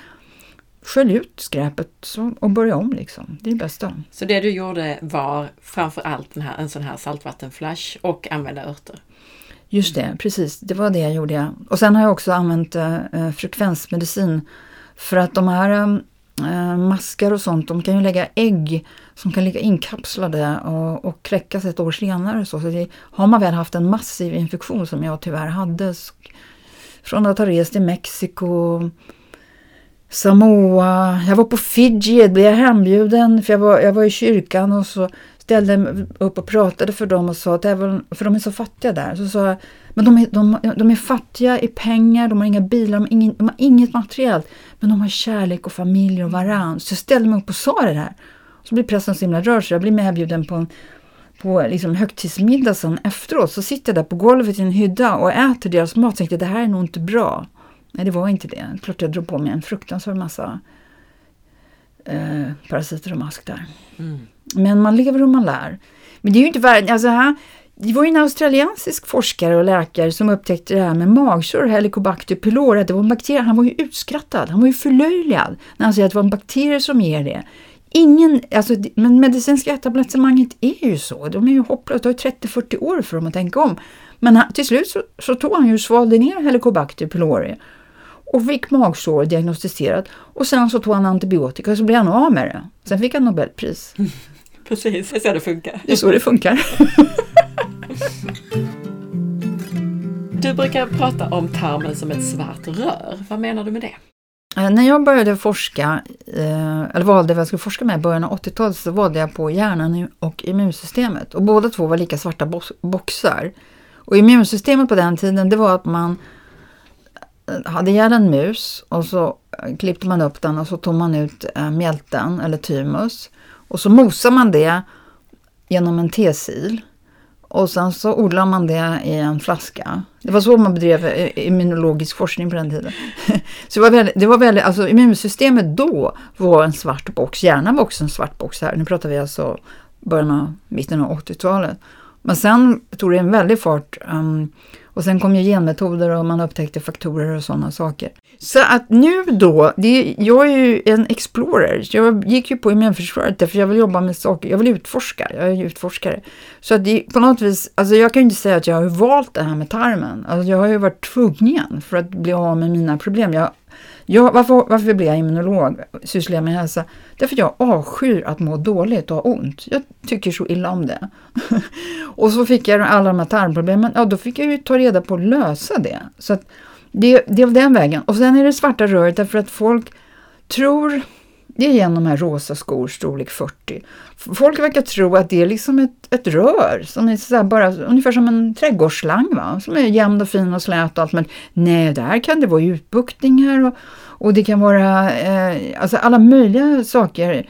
Skölj ut skräpet så, och börja om liksom. Det är det bästa. Så det du gjorde var framför allt den här, en sån här saltvattenflash och använda örter? Just det, precis. Det var det jag gjorde. Och sen har jag också använt eh, frekvensmedicin för att de här eh, maskar och sånt, de kan ju lägga ägg som kan ligga inkapslade och, och kläckas ett år senare. Så, så det, har man väl haft en massiv infektion som jag tyvärr hade från att ha rest i Mexiko, Samoa, jag var på Fiji, blev jag hembjuden för jag var, jag var i kyrkan och så ställde jag mig upp och pratade för dem och sa att även, för de är så fattiga där, så sa jag, men de är, de, de är fattiga i pengar, de har inga bilar, de har, ingen, de har inget materiellt, men de har kärlek och familj och varann. Så jag ställde mig upp och sa det där. Så blir prästen så himla rörd så jag blir medbjuden på en på liksom högtidsmiddag sen efteråt så sitter jag där på golvet i en hydda och äter deras mat och tänkte det här är nog inte bra. Nej, det var inte det. Klart jag drog på mig en fruktansvärd massa eh, parasiter och mask där. Mm. Men man lever och man lär. Men det är ju inte värre. Alltså, här, det var ju en australiensisk forskare och läkare som upptäckte det här med magsår, Helicobacter pylori, att det var en bakterie. Han var ju utskrattad, han var ju förlöjligad när han säger att det var en bakterie som ger det. ingen, alltså, men medicinska etablissemanget är ju så. De är ju hopplösa. Det tar 30-40 år för dem att tänka om. Men han, till slut så, så tog han ju svalde ner Helicobacter pylori och fick magsår diagnostiserat. Och sen så tog han antibiotika och så blev han av med det. Sen fick han Nobelpris. [LAUGHS] Precis, det är så det funkar. Det är så det funkar. [LAUGHS] Du brukar prata om tarmen som ett svart rör. Vad menar du med det? Eh, när jag började forska, eh, eller valde vad jag skulle forska med i början av 80-talet, så valde jag på hjärnan och immunsystemet. Och båda två var lika svarta boxar. Och immunsystemet på den tiden, det var att man hade ihjäl en mus och så eh, klippte man upp den och så tog man ut eh, mjälten eller thymus. Och så mosade man det genom en tesil. Och sen så odlar man det i en flaska. Det var så man bedrev eh, immunologisk forskning på den tiden. [LAUGHS] så det var väldigt, det var väldigt, alltså immunsystemet då var en svart box. Hjärnan var också en svart box här. Nu pratar vi alltså början av, mitten av 80-talet. Men sen tog det en väldig fart. Um, och sen kom ju genmetoder och man upptäckte faktorer och sådana saker. Så att nu då, det, jag är ju en explorer. Jag gick ju på immunförsvaret därför jag vill jobba med saker, jag vill utforska, jag är utforskare. Så att det, på något vis, alltså jag kan ju inte säga att jag har valt det här med tarmen. Alltså jag har ju varit tvungen för att bli av med mina problem. Jag jag, varför, varför blev jag immunolog, sysslar jag med hälsa? Därför jag avskyr att må dåligt och ha ont. Jag tycker så illa om det. [LAUGHS] och så fick jag alla de här tarmproblemen, ja då fick jag ju ta reda på att lösa det. Så att det, det är den vägen. Och sen är det svarta röret därför att folk tror, det är igen de här rosa skor, storlek 40. Folk verkar tro att det är liksom ett, ett rör, som är så bara, ungefär som en trädgårdsslang, va? som är jämn och fin och slät och allt. Men nej, där kan det vara utbuktningar och, och det kan vara eh, alltså alla möjliga saker.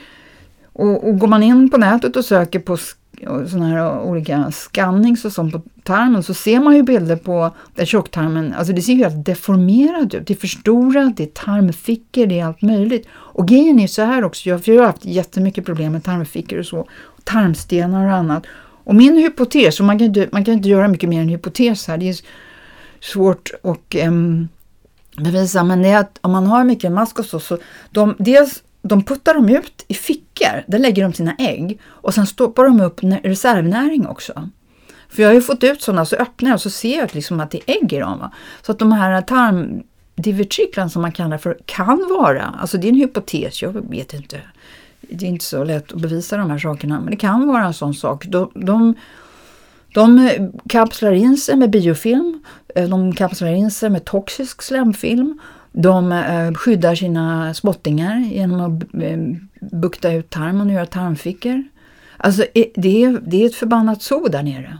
Och, och går man in på nätet och söker på sådana här olika scannings och sånt på tarmen så ser man ju bilder på där tjocktarmen, alltså det ser ju helt deformerat ut. Det är förstorat, det är tarmfickor, det är allt möjligt. Och grejen är så här också, för jag har haft jättemycket problem med tarmfickor och så, tarmstenar och annat. Och min hypotes, och man kan inte, man kan inte göra mycket mer än hypotes här, det är svårt att um, bevisa, men det är att om man har mycket mask och så, så de, dels de puttar dem ut i fickor, där lägger de sina ägg och sen stoppar de upp reservnäring också. För jag har ju fått ut sådana, så öppnar jag och så ser jag liksom att det är ägg i dem. Va? Så att de här tarmdivertiklarna som man kallar för kan vara, alltså det är en hypotes, jag vet inte. Det är inte så lätt att bevisa de här sakerna, men det kan vara en sån sak. De, de, de eh, kapslar in sig med biofilm, eh, de kapslar in sig med toxisk slemfilm de eh, skyddar sina spottingar genom att eh, bukta ut tarmen och göra tarmfickor. Alltså det är, det är ett förbannat zoo där nere.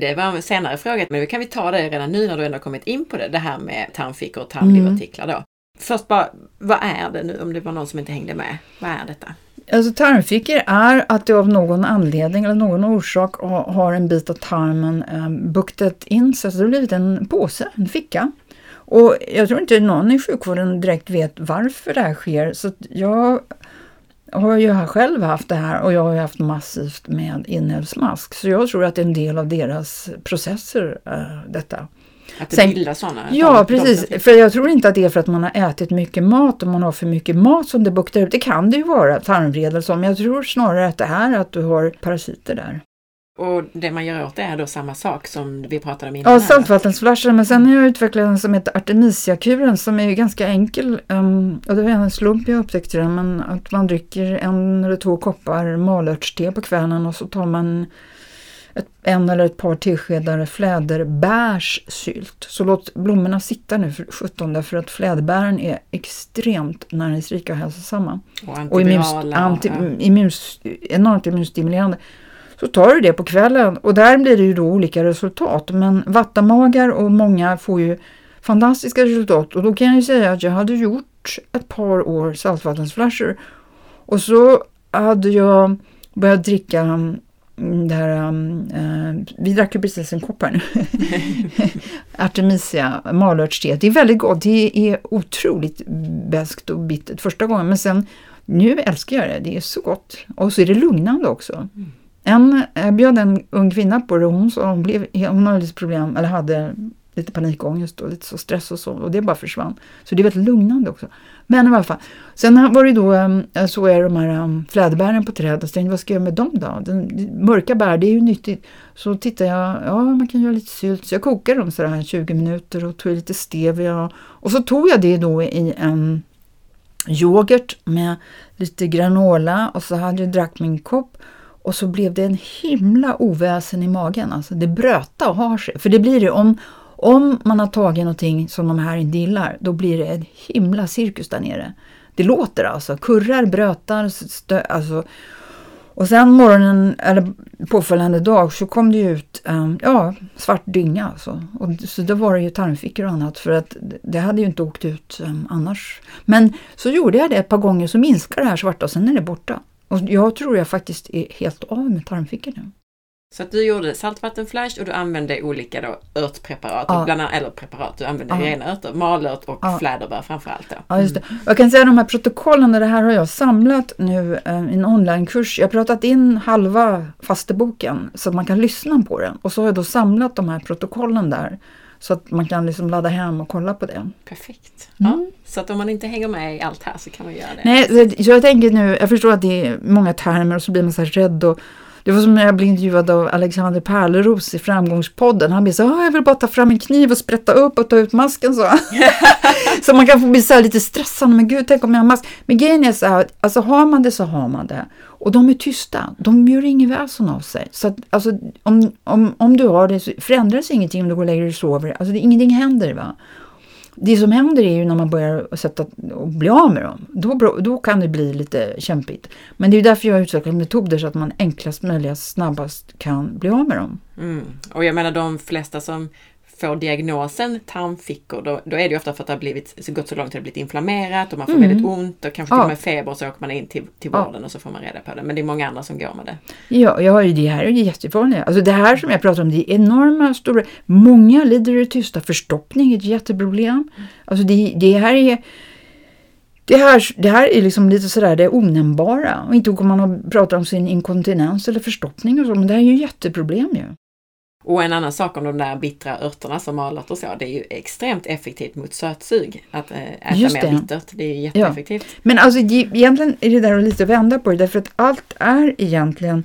Det var en senare fråga, men nu kan vi ta det redan nu när du ändå kommit in på det, det här med tarmfickor och tarmdivartiklar då. Först bara, vad är det nu om det var någon som inte hängde med? Vad är detta? Alltså tarmfickor är att det av någon anledning eller någon orsak har en bit av tarmen eh, buktat in sig, så det har blivit en påse, en ficka. Och jag tror inte någon i sjukvården direkt vet varför det här sker. Så jag har ju själv haft det här och jag har haft massivt med inälvsmask. Så jag tror att det är en del av deras processer, äh, detta. Att det bildar sådana? Ja, precis. För jag tror inte att det är för att man har ätit mycket mat och man har för mycket mat som det buktar ut. Det kan det ju vara, tarmvrede eller så, men jag tror snarare att det här är att du har parasiter där. Och det man gör åt det är då samma sak som vi pratade om innan? Ja, saltvattensflasher. Men sen har jag utvecklat en som heter Artemisia-kuren som är ganska enkel. Um, och det var en slump jag upptäckte den. Men att man dricker en eller två koppar malörtste på kvällen och så tar man ett, en eller ett par teskedar fläderbärssylt. Så låt blommorna sitta nu för 17 för att fläderbären är extremt näringsrika och hälsosamma. Och, och immuns, anti, immuns, enormt immunstimulerande. Så tar du det på kvällen och där blir det ju då olika resultat. Men vattenmagar och många får ju fantastiska resultat och då kan jag ju säga att jag hade gjort ett par år saltvattensflasher och så hade jag börjat dricka mm, det här, äh, vi drack ju precis en kopp här nu. [LAUGHS] Artemisia malörtste. Det är väldigt gott. Det är otroligt beskt och bittert första gången men sen nu älskar jag det. Det är så gott. Och så är det lugnande också. Mm. En, eh, bjöd en ung kvinna på det och hon sa hon, blev, hon hade lite problem, eller hade lite panikångest och lite så stress och så och det bara försvann. Så det är väldigt lugnande också. Men i alla fall. Sen var det då, eh, så såg jag de här eh, fläderbären på trädet och tänkte vad ska jag göra med dem då? Den, mörka bär, det är ju nyttigt. Så tittade jag, ja man kan göra lite sylt. Så jag kokade dem sådär 20 minuter och tog lite stevia. Och så tog jag det då i en yoghurt med lite granola och så hade jag drack min kopp och så blev det en himla oväsen i magen. Alltså det bröta och har sig. För det blir det om, om man har tagit någonting som de här inte gillar, då blir det en himla cirkus där nere. Det låter alltså. Kurrar, brötar, stö, alltså. Och sen morgonen, eller påföljande dag, så kom det ut um, ja, svart dynga. Alltså. Och, så då var det ju tarmfickor och annat, för att det hade ju inte åkt ut um, annars. Men så gjorde jag det ett par gånger, så minskade det här svarta och sen är det borta. Och jag tror jag faktiskt är helt av med tarmfickor nu. Så att du gjorde saltvattenflash och du använde olika då örtpreparat, ja. bland annat, eller preparat, du använde ja. rena örter, malört och ja. fläderbär framförallt. Då. Ja, just det. Jag kan säga de här protokollen, det här har jag samlat nu eh, i en onlinekurs. Jag har pratat in halva fasteboken så att man kan lyssna på den och så har jag då samlat de här protokollen där. Så att man kan liksom ladda hem och kolla på det. Perfekt. Mm. Ja, så att om man inte hänger med i allt här så kan man göra det. Nej, så jag tänker nu, jag förstår att det är många termer och så blir man så rädd och det var som när jag blev intervjuad av Alexander Pärleros i Framgångspodden. Han blev så jag vill bara ta fram en kniv och sprätta upp och ta ut masken så. [LAUGHS] så man kan få bli så lite stressad, men gud, tänk om jag har mask. Men grejen är så här, alltså har man det så har man det. Och de är tysta, de gör inget väsen av sig. Så att, alltså, om, om, om du har det så förändras ingenting om du går och lägger dig och sover. Alltså det, ingenting händer. Va? Det som händer är ju när man börjar sätta och bli av med dem. Då, då kan det bli lite kämpigt. Men det är därför jag har utvecklat metoder så att man enklast möjligt snabbast kan bli av med dem. Mm. Och jag menar de flesta som får diagnosen tarmfickor, då, då är det ofta för att det har blivit, så gått så långt att det har blivit inflammerat och man får mm. väldigt ont och kanske ja. till och med feber och så åker man in till, till vården ja. och så får man reda på det. Men det är många andra som går med det. Ja, ja det här är jättevanligt. Alltså det här som jag pratar om, det är enorma stora, många lider i tysta. Förstoppning är ett jätteproblem. Alltså det, det här är det här, det här är liksom lite sådär det onämnbara. Och inte går man pratar om sin inkontinens eller förstoppning och så, men det här är ju jätteproblem ju. Och en annan sak om de där bittra örterna som malat och så, det är ju extremt effektivt mot sötsug. Att äh, äta Just mer bittert, det är jätteeffektivt. Ja. Men alltså egentligen är det där att lite vända på det, därför att allt är egentligen Eh,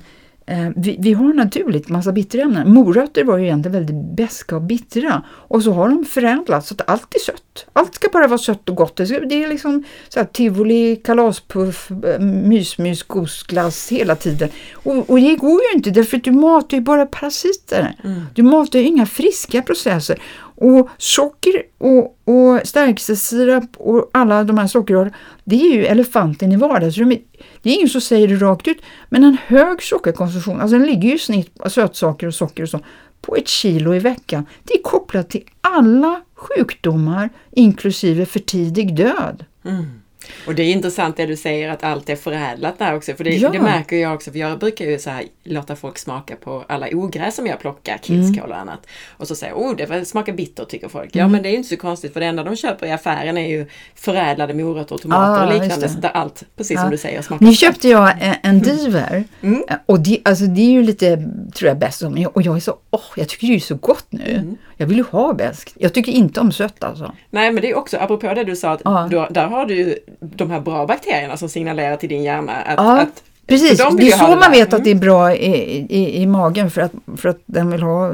vi, vi, har naturligt massa bitterämnen. Morötter var ju egentligen väldigt beska och bittra och så har de förädlats så att allt är sött. Allt ska bara vara sött och gott. Det är liksom så här, tivoli, kalaspuff, eh, mysmys, gosglass hela tiden. Och, och det går ju inte därför att du matar ju bara parasiter. Mm. Du matar ju inga friska processer. Och socker och, och stärkelsesirap och alla de här sockerarterna, det är ju elefanten i vardagsrummet. Det är ingen som säger det rakt ut, men en hög sockerkonsumtion, alltså den ligger ju i snitt på sötsaker och socker och så, på ett kilo i veckan. Det är kopplat till alla sjukdomar, inklusive för tidig död. Mm. Och det är intressant det du säger att allt är förädlat där också. För det, ja. det märker jag också, för jag brukar ju så här, låta folk smaka på alla ogräs som jag plockar, killskål och annat. Och så säger oh det smakar bitter tycker folk. Mm. Ja men det är inte så konstigt för det enda de köper i affären är ju förädlade morötter och tomater ah, och liknande. Så där allt, precis ja. som du säger, smakar Nu köpte jag en, en diver mm. och det, alltså, det är ju lite, tror jag, bäst om. Och jag är så, åh, oh, jag tycker det är så gott nu. Mm. Jag vill ju ha bäst. Jag tycker inte om sött alltså. Nej men det är också, apropå det du sa, att ah. du, där har du ju de här bra bakterierna som signalerar till din hjärna att, ja, att Precis, det är så man vet att det är mm. bra i, i, i magen för att, för att den vill ha,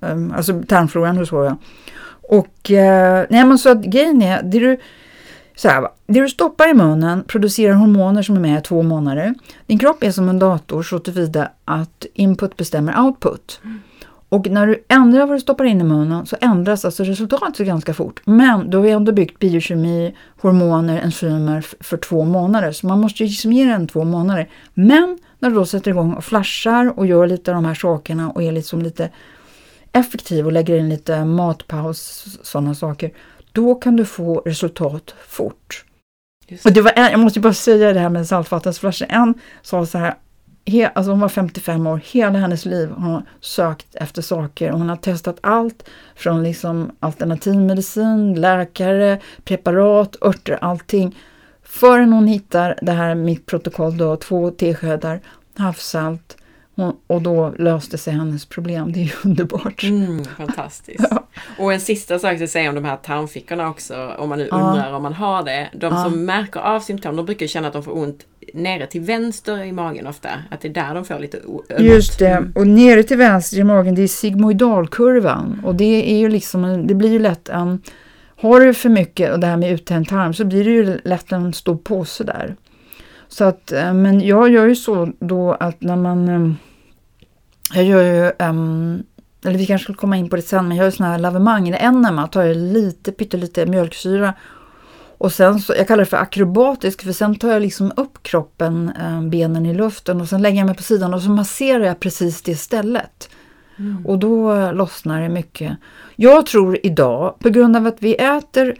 um, alltså tarmfloran och så. Ja. Och uh, nej men så att grejen är, det du, så här, det du stoppar i munnen producerar hormoner som är med i två månader. Din kropp är som en dator så tillvida att input bestämmer output. Mm. Och när du ändrar vad du stoppar in i munnen så ändras alltså resultatet ganska fort. Men då har vi ändå byggt biokemi, hormoner, enzymer för två månader. Så man måste ju liksom ge den två månader. Men när du då sätter igång och flashar och gör lite av de här sakerna och är liksom lite effektiv och lägger in lite matpaus, sådana saker. Då kan du få resultat fort. Och det var en, jag måste bara säga det här med saltvattensflashen. En sa så här, he, alltså hon var 55 år, hela hennes liv har hon sökt efter saker. Hon har testat allt från liksom alternativmedicin, läkare, preparat, örter, allting. Förrän hon hittar det här mitt protokoll då, två teskedar havssalt. Hon, och då löste sig hennes problem. Det är ju [LAUGHS] underbart. Mm, fantastiskt. Ja. Och en sista sak att säga om de här tarmfickorna också, om man nu Ja. undrar om man har det. De Ja. som märker av symptom, de brukar känna att de får ont nere till vänster i magen ofta. Att det är där de får lite ömt. Just det. Mm. Och nere till vänster i magen, det är sigmoidalkurvan. Och det är ju liksom, en- det blir ju lätt en, har du för mycket och det här med uttänd tarm så blir det ju lätt en stor påse där. Så att, eh, men jag gör ju så då att när man, eh, jag gör ju, ehm, eller vi kanske skulle komma in på det sen, men jag gör sådana här lavemang eller enema, tar jag lite, pyttelite mjölksyra och sen så, jag kallar det för akrobatisk för sen tar jag liksom upp kroppen, eh, benen i luften och sen lägger jag mig på sidan och så masserar jag precis det stället. Mm. Och då lossnar det mycket. Jag tror idag, på grund av att vi äter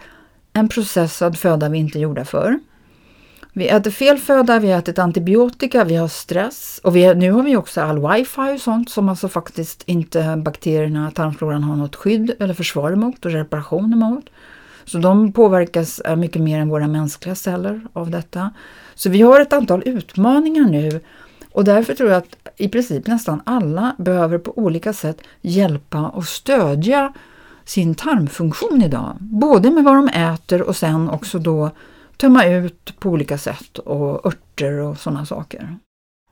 en processad föda vi inte gjorda för. Vi äter fel föda, vi har ätit antibiotika, vi har stress och vi, nu har vi också all wifi och sånt som alltså faktiskt inte bakterierna, tarmfloran har något skydd eller försvar emot och reparation emot. Så de påverkas eh, mycket mer än våra mänskliga celler av detta. Så vi har ett antal utmaningar nu och därför tror jag att i princip nästan alla behöver på olika sätt hjälpa och stödja sin tarmfunktion idag. Både med vad de äter och sen också då tömma ut på olika sätt och örter och sådana saker.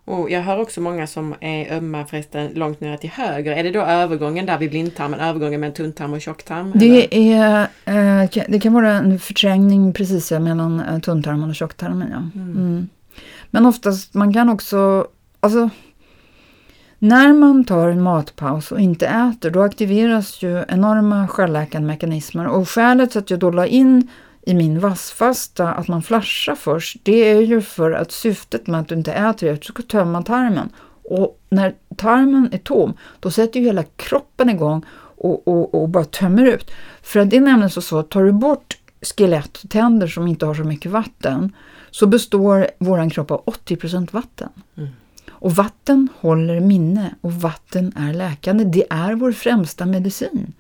Och jag hör också många som är ömma förresten långt ner till höger. Är det då övergången där vid blindtarmen, övergången mellan tunntarm och tjocktarm? eller? Det, är, eh, det kan vara en förträngning precis mellan eh, tunntarmen och tjocktarmen. Ja. Mm. Mm. Men oftast, man kan också, alltså när man tar en matpaus och inte äter, då aktiveras ju enorma självläkande mekanismer. Och skälet till att jag då la in i min vassfasta att man flashar först, det är ju för att syftet med att du inte äter är att du ska tömma tarmen. Och när tarmen är tom, då sätter ju hela kroppen igång och, och, och bara tömmer ut. För att det är nämligen så, så att tar du bort skelett och tänder som inte har så mycket vatten, så består våran kropp av 80% vatten. Mm. Och vatten håller minne och vatten är läkande. Det är vår främsta medicin.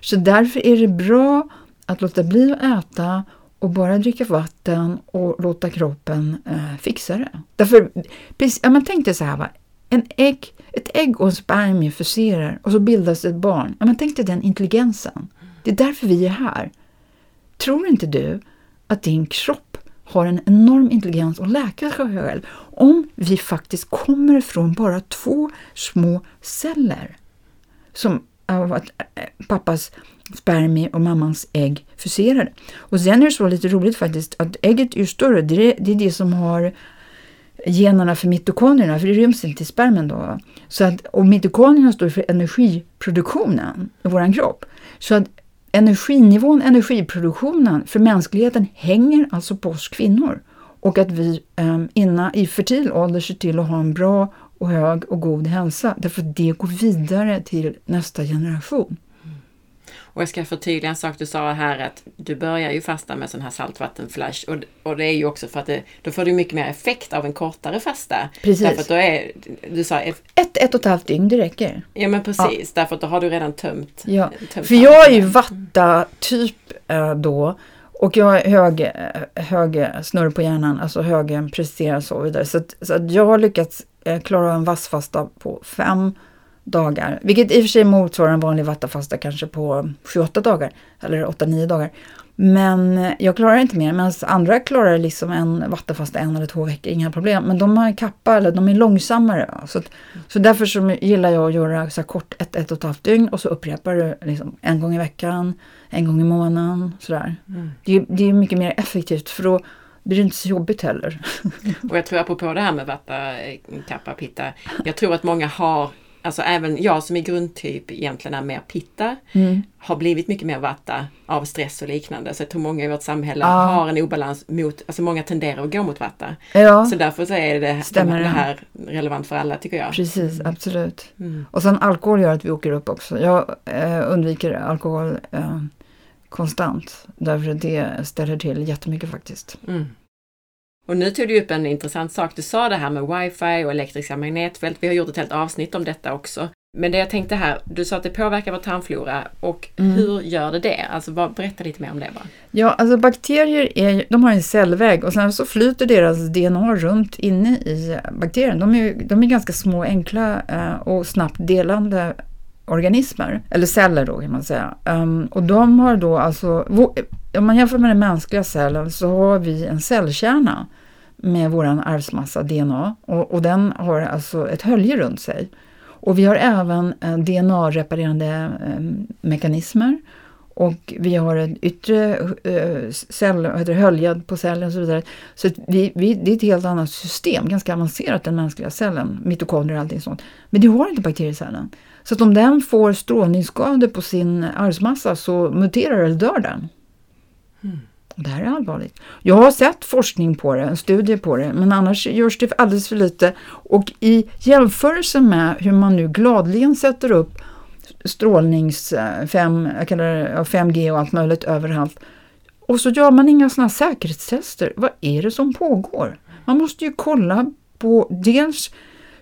Så därför är det bra att låta bli att äta och bara dricka vatten och låta kroppen eh, fixa det. Därför, precis, ja, men tänk dig så här, va? En ägg, ett ägg och en spermie fuserar och så bildas ett barn. Ja, men tänk dig den intelligensen. Det är därför vi är här. Tror inte du att din kropp har en enorm intelligens och läka sig själv om vi faktiskt kommer ifrån bara två små celler som av att eh, pappas spermie och mammans ägg fuserade. Och sen är det så lite roligt faktiskt att ägget är större, det är det, är det som har generna för mitokondrierna, för det ryms inte i spermen då. Så att, och mitokondrierna står för energiproduktionen i vår kropp. Så att energinivån, energiproduktionen för mänskligheten hänger alltså på oss kvinnor. Och att vi eh, innan, i fertil ålder ser till att ha en bra och hög och god hälsa. Därför att det går vidare till nästa generation. Och jag ska förtydliga en sak du sa här att du börjar ju fasta med sån här saltvattenflash och, och det är ju också för att det, då får du mycket mer effekt av en kortare fasta. Precis. Därför att då är, du sa, Ett, ett och ett halvt dygn, det räcker. ja men precis, därför att då har du redan tömt. Ja, tömt För jag är ju vatta-typ eh, då och jag har hög, eh, hög snurr på hjärnan, alltså hög presterar och så vidare. Så, att, så att jag har lyckats eh, klara en vassfasta på fem dagar, vilket i och för sig motsvarar en vanlig vattafasta kanske på 28 dagar eller 8-9 dagar. Men eh, jag klarar inte mer, medan andra klarar liksom en vattafasta en eller två veckor, inga problem. Men de har kappa eller de är långsammare. Så, att, så därför så gillar jag att göra så här kort ett, ett och ett halvt dygn och så upprepar du liksom en gång i veckan, en gång i månaden. Sådär. Mm. Det, är- det är mycket mer effektivt för då blir det inte så jobbigt heller. [LAUGHS] Och jag tror apropå det här med vatta, eh, kappa, pitta. Jag tror att många har, alltså även jag som i grundtyp egentligen är mer pitta, Mm. har blivit mycket mer vatta av stress och liknande. Så jag tror många i vårt samhälle Ja. har en obalans mot, alltså många tenderar att gå mot vatta. Ja, Så därför så är det, Stämmer det. här relevant för alla tycker jag. precis, absolut. Mm. Och sen alkohol gör att vi åker upp också. Jag eh, undviker alkohol eh, konstant därför att det ställer till jättemycket faktiskt. Mm. Och nu tog du upp en intressant sak. Du sa det här med wifi och elektriska magnetfält. Vi har gjort ett helt avsnitt om detta också. Men det jag tänkte här, du sa att det påverkar vår tarmflora och Mm. hur gör det det? Alltså bara, berätta lite mer om det bara. Ja, alltså bakterier är, de har en cellvägg och sen så flyter deras DNA runt inne i bakterien. De är, de är ganska små, enkla eh, och snabbt delande organismer, eller celler då kan man säga. Ehm, och de har då alltså, om man jämför med den mänskliga cellen så har vi en cellkärna med vår arvsmassa DNA och, och den har alltså ett hölje runt sig. Och vi har även eh, DNA-reparerande eh, mekanismer och vi har en yttre eh, cell, heter höljad hölje på cellen och så vidare. Så vi, vi, det är ett helt annat system, ganska avancerat den mänskliga cellen, mitokondrier och allting sånt. Men det har inte bakteriecellen. Så att om den får strålningsskador på sin arvsmassa så muterar eller dör den. Mm. det här är allvarligt. Jag har sett forskning på det, en studie på det, men annars görs det alldeles för lite. Och i jämförelse med hur man nu gladligen sätter upp strålnings, eh, 5, jag kallar det, 5G och allt möjligt överallt. Och så gör man inga sådana säkerhetstester. Vad är det som pågår? Man måste ju kolla på dels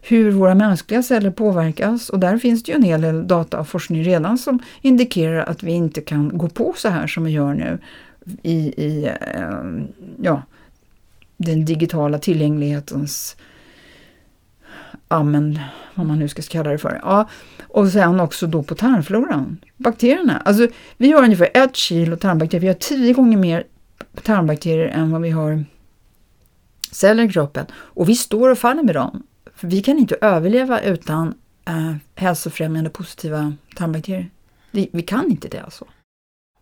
hur våra mänskliga celler påverkas och där finns det ju en hel del data och forskning redan som indikerar att vi inte kan gå på så här som vi gör nu i, i eh, ja, den digitala tillgänglighetens amen, vad man nu ska kalla det för. Ja, och sen också då på tarmfloran, bakterierna. Alltså, vi har ungefär ett kilo tarmbakterier, vi har tio gånger mer tarmbakterier än vad vi har celler i kroppen. Och vi står och faller med dem. För vi kan inte överleva utan eh, hälsofrämjande positiva tarmbakterier. Vi, vi kan inte det alltså.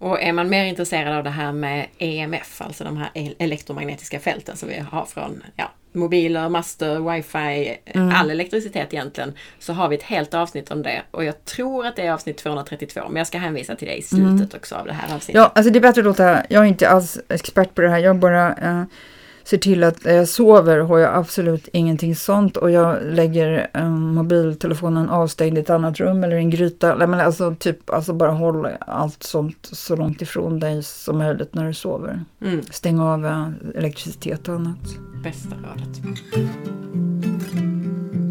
Och är man mer intresserad av det här med EMF, alltså de här el- elektromagnetiska fälten som vi har från ja, mobiler, master, wifi, Mm. all elektricitet egentligen, så har vi ett helt avsnitt om det. Och jag tror att det är avsnitt 232, men jag ska hänvisa till det i slutet också av det här avsnittet. Ja, alltså det är bättre att låta, jag är inte alls expert på det här, jag bara eh, ser till att när jag sover har jag absolut ingenting sånt och jag lägger eh, mobiltelefonen avstängd i ett annat rum eller i en gryta. Nej, men alltså typ, alltså bara håll allt sånt så långt ifrån dig som möjligt när du sover. Mm, Stäng av eh, elektricitet och annat. bästa rådet.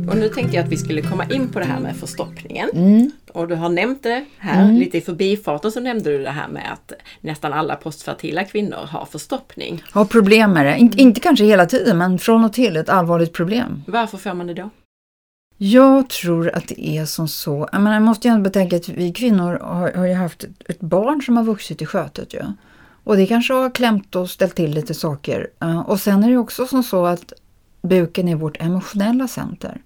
Och nu tänkte jag att vi skulle komma in på det här med förstoppningen. Mm. Och du har nämnt det här, Mm. lite i förbifarten så nämnde du det här med att nästan alla postfertila kvinnor har förstoppning. Har problem med det, inte, inte kanske hela tiden men från och till ett allvarligt problem. Varför får man det då? Jag tror att det är som så. Jag, menar, jag måste ju ändå betänka att vi kvinnor har, har ju haft ett, barn som har vuxit i skötet. ju. Och det kanske har klämt och ställt till lite saker. Och sen är det också som så att buken är vårt emotionella center.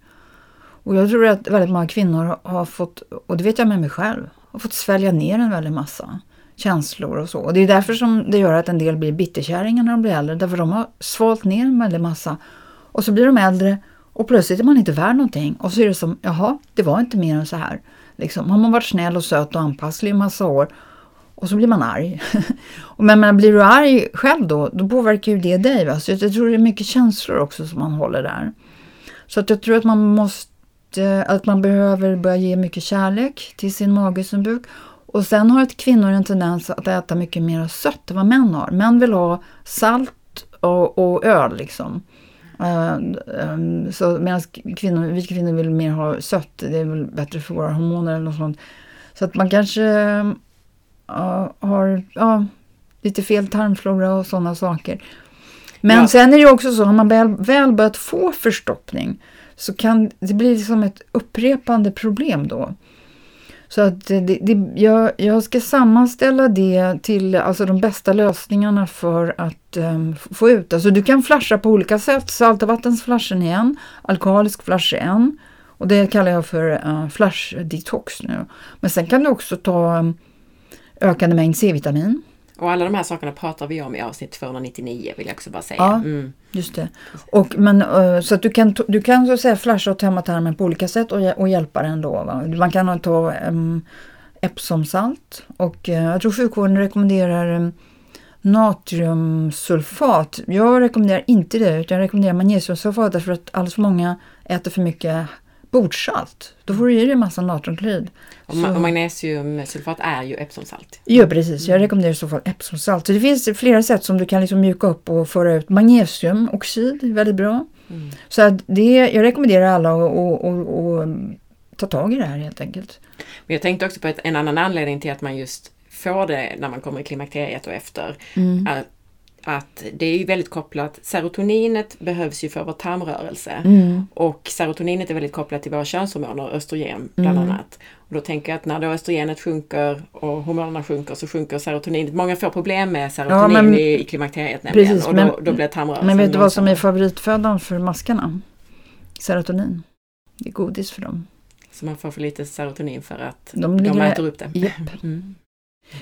Och jag tror att väldigt många kvinnor har- fått, och det vet jag med mig själv, har fått svälja ner en väldig massa känslor och så. Och det är därför som det gör att en del blir bitterkärringar när de blir äldre. Därför de har svalt ner en väldig massa. Och så blir de äldre och plötsligt är man inte värd någonting. Och så är det som, jaha, det var inte mer än så här. Liksom, har man varit snäll och söt och anpasslig i massa år och så blir man arg. [LAUGHS] Men, men blir du arg själv då, då påverkar ju det dig. Va? Så jag, jag tror det är mycket känslor också som man håller där. Så att jag tror att man måste, att man behöver börja ge mycket kärlek till sin mage, sin buk. Och sen har ett kvinnor en tendens att äta mycket mer sött än vad män har. Män vill ha salt och, och öl liksom. Eh, ehm, så medan kvinnor, vi kvinnor vill mer ha sött, det är väl bättre för våra hormoner eller något sånt. Så att man kanske ja, har ja, lite fel tarmflora och sådana saker. Men Ja. sen är det också så, har man väl, väl börjat få förstoppning så kan det bli som ett upprepande problem då. Så att det, det, jag, jag ska sammanställa det till alltså de bästa lösningarna för att um, få ut. Alltså du kan flasha på olika sätt. Saltvattensflashen är en, alkoholisk flash är en. Och det kallar jag för eh, uh, flash detox nu. Men sen kan du också ta um, ökande mängd C-vitamin. Och alla de här sakerna pratar vi om i avsnitt 299 vill jag också bara säga. Ja. Mm. Just det. Och, men, eh, så att du kan, du kan så att säga flasha och tömma tarmen på olika sätt och, och hjälpa den då. Va? Man kan ta um, Epsomsalt och eh, jag tror sjukvården rekommenderar um, natriumsulfat. Jag rekommenderar inte det utan jag rekommenderar magnesiumsulfat därför att alldeles för många äter för mycket bordsalt. Då får du i dig en massa natriumklorid. Och, ma- och magnesiumsulfat är ju Epsomsalt. Ja, precis. Jag rekommenderar i så fall Epsomsalt. Så det finns flera sätt som du kan liksom mjuka upp och föra ut. Magnesiumoxid är väldigt bra. Mm. Så att det, jag rekommenderar alla att ta tag i det här helt enkelt. Men jag tänkte också på ett, en annan anledning till att man just får det när man kommer i klimakteriet och efter. Mm. Att, att det är ju väldigt kopplat, serotoninet behövs ju för vår tarmrörelse. Mm. Och serotoninet är väldigt kopplat till våra könshormoner, östrogen bland Mm. annat. Och då tänker jag att när då östrogenet sjunker och hormonerna sjunker så sjunker serotoninet. Många får problem med serotonin Ja, men- i, i klimakteriet nämligen. Precis, och då, men- då blir tarmrörelsen Men vet du vad som är favoritfödan för maskarna? Serotonin. Det är godis för dem. Så man får för lite serotonin för att De de, äter upp det. Japp. Mm.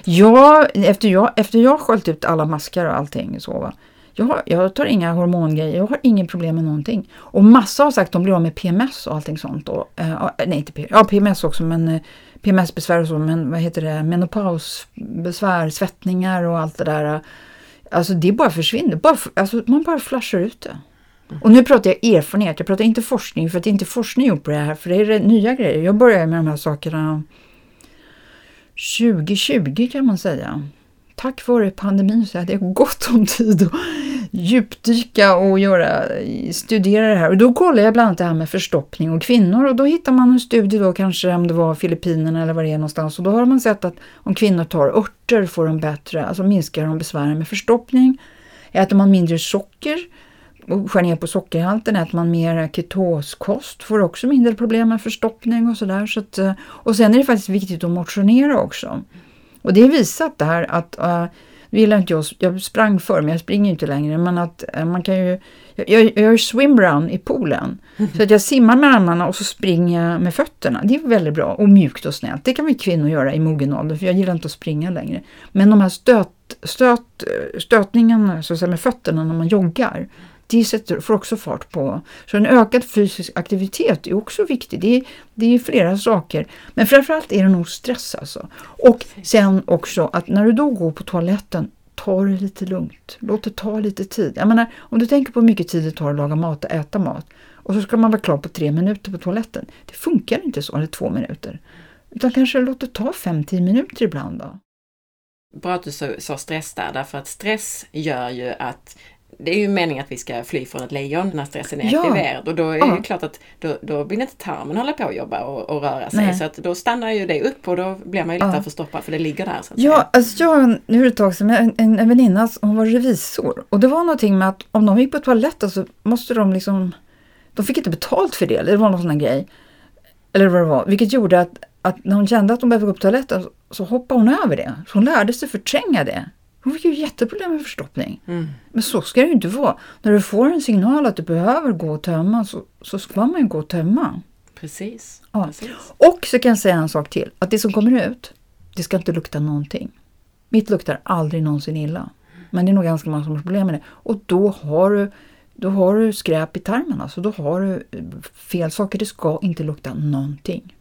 Ja, efter jag, efter jag sköljt ut alla maskar och allting så va. Jag, jag tar inga hormongrejer, jag har ingen problem med någonting. Och massa har sagt att de blir av med PMS och allting sånt. Och, eh, nej, inte PMS, ja, PMS också, men eh, PMS-besvär och så, men vad heter det, menopausbesvär, svettningar och allt det där. Alltså det bara försvinner, bara, alltså, man bara flashar ut det. Och nu pratar jag erfarenhet, jag pratar inte forskning, för att det är inte forskning gjort på det här, för det är nya grejer. Jag började med de här sakerna 2020 kan man säga. Tack vare pandemin så hade jag gott om tid att djupdyka och göra, studera det här. Och då kollade jag bland annat det här med förstoppning och kvinnor och då hittar man en studie då kanske om det var Filippinerna eller vad det är någonstans och då har man sett att om kvinnor tar örter får de bättre, alltså minskar de besvären med förstoppning. Äter man mindre socker och skär ner på sockerhalten, äter man mer ketoskost får också mindre problem med förstoppning och sådär. Så att, eh, och sen är det faktiskt viktigt att motionera också. Och det är visat där att, uh, nu gillar inte jag, jag sprang förr men jag springer inte längre, men att eh, man kan ju, jag, jag, jag gör swimrun i poolen. Så att jag simmar med armarna och så springer jag med fötterna. Det är väldigt bra och mjukt och snällt. Det kan vi kvinnor göra i mogen ålder för jag gillar inte att springa längre. Men de här stöt, stöt, stötningarna så att säga, med fötterna när man joggar, det sätter, får också fart på. Så en ökad fysisk aktivitet är också viktig. Det är, det är flera saker. Men framförallt är det nog stress alltså. Och sen också att när du då går på toaletten, ta det lite lugnt. Låt det ta lite tid. Jag menar, om du tänker på hur mycket tid det tar att laga mat och äta mat och så ska man vara klar på tre minuter på toaletten. Det funkar inte så, eller två minuter. Utan kanske låt det ta fem, tio minuter ibland då. Bra att du sa, sa stress där, därför att stress gör ju att det är ju meningen att vi ska fly från ett lejon när stressen är Ja. aktiverad och då är det Ja. ju klart att då, då vill inte tarmen hålla på och jobba och, och röra sig. Nej. Så att då stannar ju det upp och då blir man ju lättare Ja. förstoppad för det ligger där. Så att Ja, säga. alltså jag, nu är det ett tag sedan, en, en, en väninna hon var revisor och det var någonting med att om de gick på toaletten så måste de liksom, de fick inte betalt för det, eller det var någon sån här grej. Eller vad det var, vilket gjorde att, att när hon kände att hon behövde gå på toaletten så, så hoppade hon över det. Så hon lärde sig förtränga det. Hon fick ju jätteproblem med förstoppning. Mm. Men så ska det ju inte vara. När du får en signal att du behöver gå och tömma så, så ska man ju gå och tömma. Precis. Ja. Precis. Och så kan jag säga en sak till. Att det som kommer ut, det ska inte lukta någonting. Mitt luktar aldrig någonsin illa. Men det är nog ganska många som har problem med det. Och då har du, då har du skräp i tarmen. Alltså då har du fel saker. Det ska inte lukta någonting.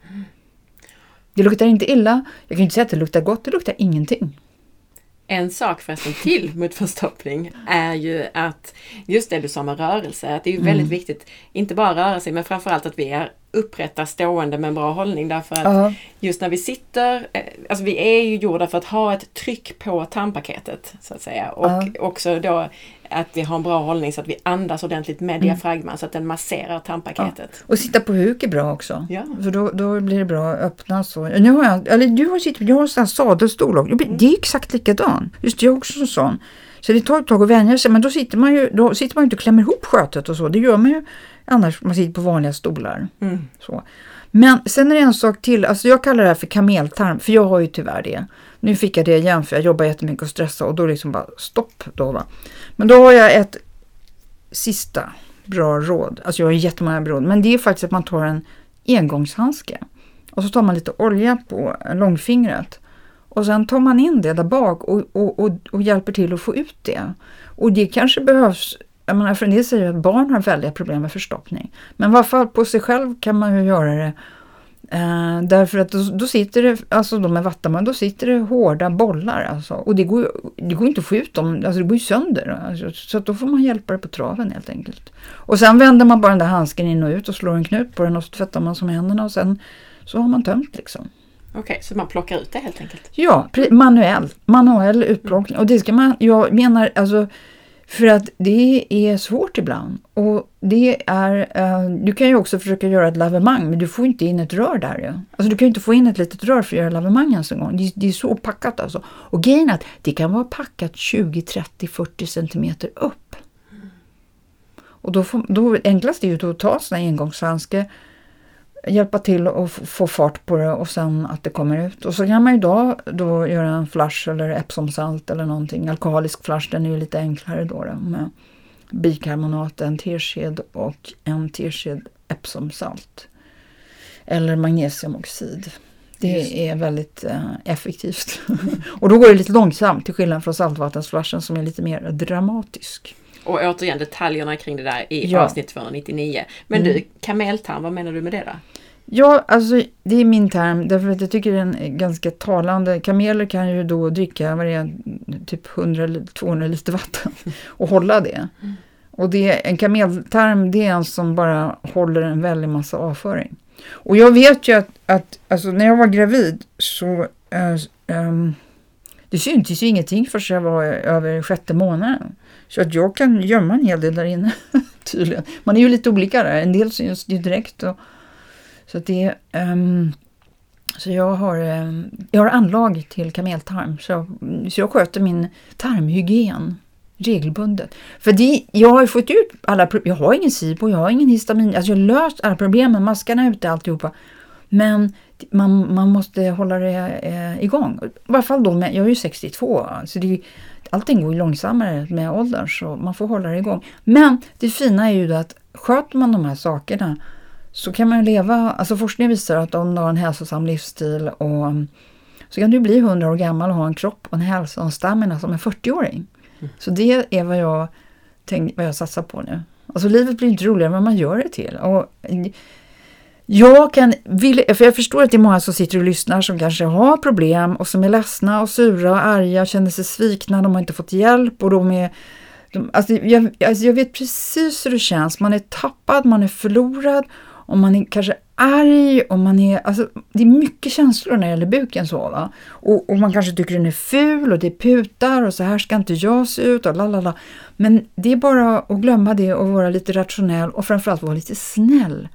Det luktar inte illa. Jag kan inte säga att det luktar gott. Det luktar ingenting. En sak förresten till [LAUGHS] mot förstoppning är ju att just det du sa med rörelse, att det är ju Mm. väldigt viktigt, inte bara röra sig men framförallt att vi är upprätta stående med en bra hållning därför att Ja. just när vi sitter, eh, alltså vi är ju gjorda för att ha ett tryck på tarmpaketet så att säga och Ja. också då att vi har en bra hållning så att vi andas ordentligt med diafragman så att den masserar tarmpaketet. Och sitta på huk är bra också. Ja. För då, då blir det bra att öppna så. Nu har jag, eller du har sitt, jag har en sån här sadelstol också. Det är exakt likadan. Just jag har också en sån. Så det tar ett tag att vänja sig, men då sitter man ju då sitter man inte och klämmer ihop skötet och så. Det gör man ju annars, man sitter på vanliga stolar. Mm. Så. Men sen är det en sak till, alltså jag kallar det här för kameltarm, för jag har ju tyvärr det. Nu fick jag det igen för jag jobbar jättemycket och stressar och då liksom bara stopp då va. Men då har jag ett sista bra råd, alltså jag har jättemånga bra råd, men det är faktiskt att man tar en engångshandske och så tar man lite olja på långfingret och sen tar man in det där bak och, och, och, och hjälper till att få ut det. Och det kanske behövs jag menar, för en del säger att barn har väldiga problem med förstoppning. Men i varje fall på sig själv kan man ju göra det. Eh, därför att då, då sitter det, alltså de är vattenman, då sitter det hårda bollar alltså. Och det går det går inte att få ut dem, alltså det går ju sönder. Alltså, så då får man hjälpa det på traven helt enkelt. Och sen vänder man bara den där handsken in och ut och slår en knut på den och så tvättar man som händerna och sen så har man tömt liksom. Okej, så man plockar ut det helt enkelt. Ja, pre- manuell, manuell utplockning. Och det ska man, jag menar alltså för att det är svårt ibland. Och det är, uh, du kan ju också försöka göra ett lavemang men du får inte in ett rör där ju. Alltså du kan ju inte få in ett litet rör för att göra lavemang ens en gång. Det, det är så packat alltså. Och grejen är att det kan vara packat 20, 30, 40 centimeter upp. Och då, får, då enklast är ju att ta sån engångshandske hjälpa till att få fart på det och sen att det kommer ut. Och så kan man ju då, då göra en flash eller Epsomsalt eller någonting. Alkoholisk flash, den är ju lite enklare då, då med bikarbonat, en tesked och en tesked Epsomsalt. Eller magnesiumoxid. Det är väldigt eh, effektivt. [LAUGHS] och då går det lite långsamt till skillnad från saltvattensflashen som är lite mer dramatisk. Och återigen detaljerna kring det där i ja. avsnitt 299. Men mm. du, kameltarm, vad menar du med det då? Ja, alltså det är min term därför att jag tycker den är ganska talande. Kameler kan ju då dricka vad är, typ 100-200 liter vatten [LAUGHS] och hålla det. Mm. Och det, en kameltarm det är en som bara håller en väldig massa avföring. Och jag vet ju att, att alltså, när jag var gravid så äh, ähm, det syntes ju ingenting förrän jag var över sjätte månaden. Så att jag kan gömma en hel del där inne [LAUGHS] tydligen. Man är ju lite olika där, en del syns ju direkt. Och, så att det um, så jag har, ehm, jag har anlag till kameltarm så, så jag sköter min tarmhygien regelbundet. För det, jag har fått ut alla jag har ingen SIBO, jag har ingen histamin, alltså jag har löst alla problemen, maskarna är ute alltihopa. Men man, man måste hålla det eh, igång. I varje fall då, med, jag är ju 62, så det, allting går ju långsammare med åldern så man får hålla det igång. Men det fina är ju att sköter man de här sakerna så kan man leva, alltså forskning visar att om du har en hälsosam livsstil och så kan du bli 100 år gammal och ha en kropp och en hälsa och en stamina som en 40-åring. Mm. Så det är vad jag, tänk, vad jag satsar på nu. Alltså livet blir inte roligare än vad man gör det till. Och jag kan, vill, för jag förstår att det är många som sitter och lyssnar som kanske har problem och som är ledsna och sura och arga, känner sig svikna, de har inte fått hjälp och de är de, alltså jag, alltså jag vet precis hur det känns, man är tappad, man är förlorad och man är kanske arg och man är, alltså det är mycket känslor när det gäller buken så va. Och, och man kanske tycker den är ful och det putar och så här ska inte jag se ut och lalala. Men det är bara att glömma det och vara lite rationell och framförallt vara lite snäll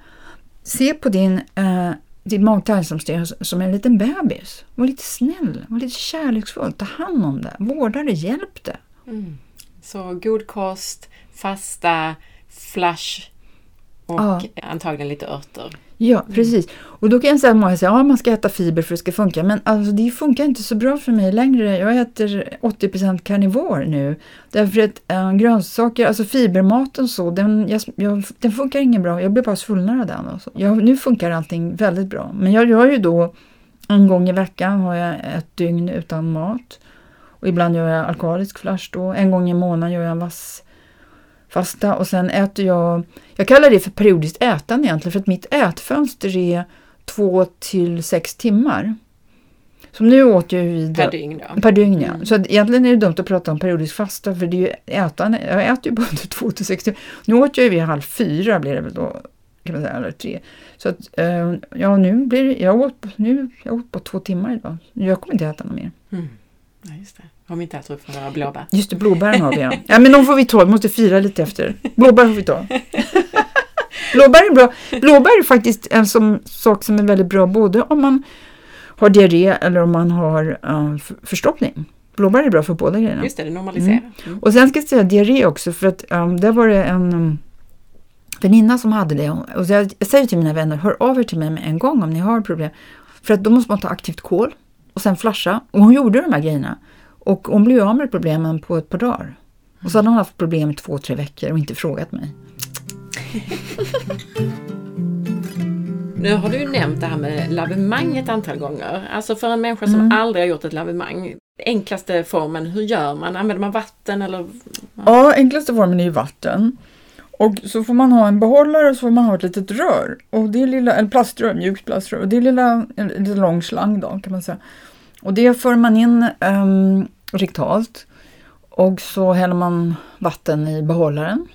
se på din, eh, din magtarmsystem som en liten bebis. Var lite snäll, var lite kärleksfull, ta hand om det, vårda det, hjälp det. Mm. Så god kost, fasta, flash och ja. antagligen lite örter. Ja, mm. precis. Och då kan jag säga att många säger att ja, man ska äta fiber för att det ska funka. Men alltså, det funkar inte så bra för mig längre. Jag äter 80% karnivor nu. Därför att äh, grönsaker, alltså fibermaten så, den, jag, jag, den funkar inget bra. Jag blir bara svullnare av den. Alltså. Jag, nu funkar allting väldigt bra. Men jag gör ju då en gång i veckan har jag ett dygn utan mat. Och ibland gör jag alkoholisk flash då. En gång i månaden gör jag en vass fasta och sen äter jag, jag kallar det för periodiskt ätande egentligen för att mitt ätfönster är två till sex timmar. Som nu åt jag ju per dygn. Då. Per dygn ja. Mm. Så egentligen är det dumt att prata om periodisk fasta för det är ju ätande, jag äter ju [LAUGHS] både två till sex timmar. Nu åt jag ju vid halv fyra blir det väl då, kan man säga, eller tre. Så att, eh, ja nu blir det, jag åt, nu, jag åt på två timmar idag. Jag kommer inte äta något mer. Mm. Ja, just det. Om vi inte äter upp några blåbär. Just det, blåbären har vi ja. ja men de får vi ta, vi måste fira lite efter. Blåbär får vi ta. [LAUGHS] blåbär är bra. Blåbär är faktiskt en som, sak som är väldigt bra både om man har diarré eller om man har uh, förstoppning. Blåbär är bra för båda grejerna. Just det, det normaliserar. Mm. Mm. Och sen ska jag säga diarré också för att um, där var det en um, väninna som hade det. Och jag, jag säger till mina vänner, hör av er till mig med en gång om ni har problem. För att då måste man ta aktivt kol och sen flasha. Och hon gjorde de här grejerna. Och hon blev av med problemen på ett par dagar. Och så hade hon haft problem i två, tre veckor och inte frågat mig. Nu har du ju nämnt det här med lavemang ett antal gånger. Alltså för en människa som mm. aldrig har gjort ett lavemang. Enklaste formen, hur gör man? Använder man vatten eller? Ja, enklaste formen är ju vatten. Och så får man ha en behållare och så får man ha ett litet rör. Och det är lilla, en plaströr, mjukt plaströr. Och det är lilla, en, en lång slang då kan man säga. Och det för man in ehm, um, riktalt och så häller man vatten i behållaren.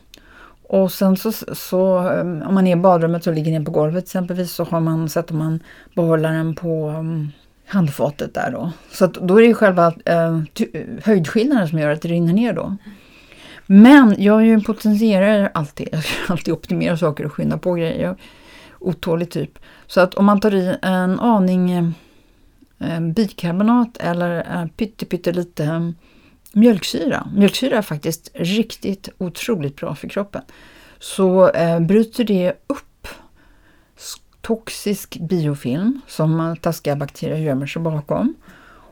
Och sen så, så um, om man är i badrummet och ligger ner på golvet exempelvis så har man, sätter man behållaren på um, handfatet där då. Så att då är det själva uh, höjdskillnaden som gör att det rinner ner då. Men jag är ju en potentierare alltid. Jag ska alltid optimera saker och skynda på grejer. Jag är otålig typ. Så att om man tar i en aning eh, Eh, bikarbonat eller eh, pyttelite eh, mjölksyra. Mjölksyra är faktiskt riktigt otroligt bra för kroppen. Så bryter det upp toxisk biofilm som taskiga bakterier gömmer sig bakom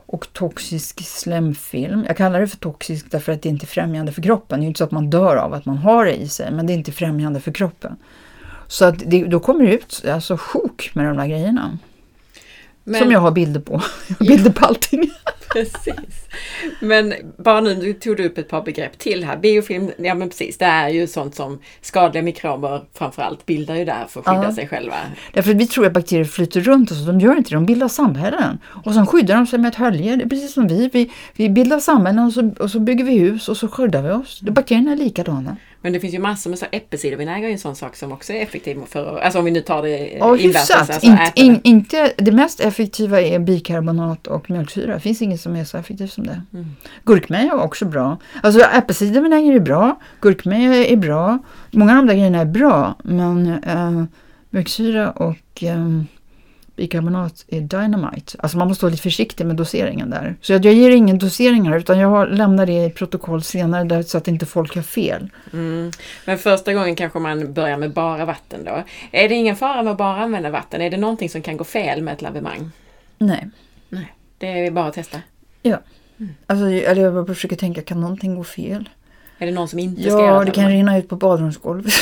och toxisk slemfilm. Jag kallar det för toxisk därför att det inte är främjande för kroppen. Det är inte så att man dör av att man har det i sig, men det är inte främjande för kroppen. Så att det, då kommer det ut alltså, sjok med de där grejerna. Men, som jag har bilder på. [LAUGHS] Jag har bilder på allting. [LAUGHS] Precis. Men bara nu, tog du upp ett par begrepp till här. Biofilm, ja men precis, det är ju sånt som skadliga mikrober framförallt bildar ju där för att skydda ja. sig själva. Därför att vi tror att bakterier flyter runt oss, de gör inte det, de bildar samhällen. Och sen skyddar de sig med ett hölje, det är precis som vi. Vi, vi bildar samhällen och så, och så bygger vi hus och så skyddar vi oss. Bakterierna är likadana. Men det finns ju massor med äppelcidervinäger är en sån sak som också är effektiv för, alltså om vi nu tar det ja, invärtes. Alltså In, in, inte, det mest effektiva är bikarbonat och mjölksyra. Det finns inget som är så effektivt som det. Mm. Gurkmeja är också bra. Alltså äppelcidervinäger är bra, gurkmeja är bra. Många av de där grejerna är bra men äh, mjölksyra och äh, bikarbonat är dynamite. Alltså man måste vara lite försiktig med doseringen där. Så jag, jag ger ingen doseringar utan jag lämnar det i protokoll senare där, så att inte folk har fel. Mm. Men första gången kanske man börjar med bara vatten då. Är det ingen fara med att bara använda vatten? Är det någonting som kan gå fel med ett lavemang? Nej. Nej. Det är bara att testa? Ja. Mm. Alltså, eller jag försöker tänka, kan någonting gå fel? Är det någon som inte ja, ska göra det? Ja, det kan rinna ut på badrumsgolvet.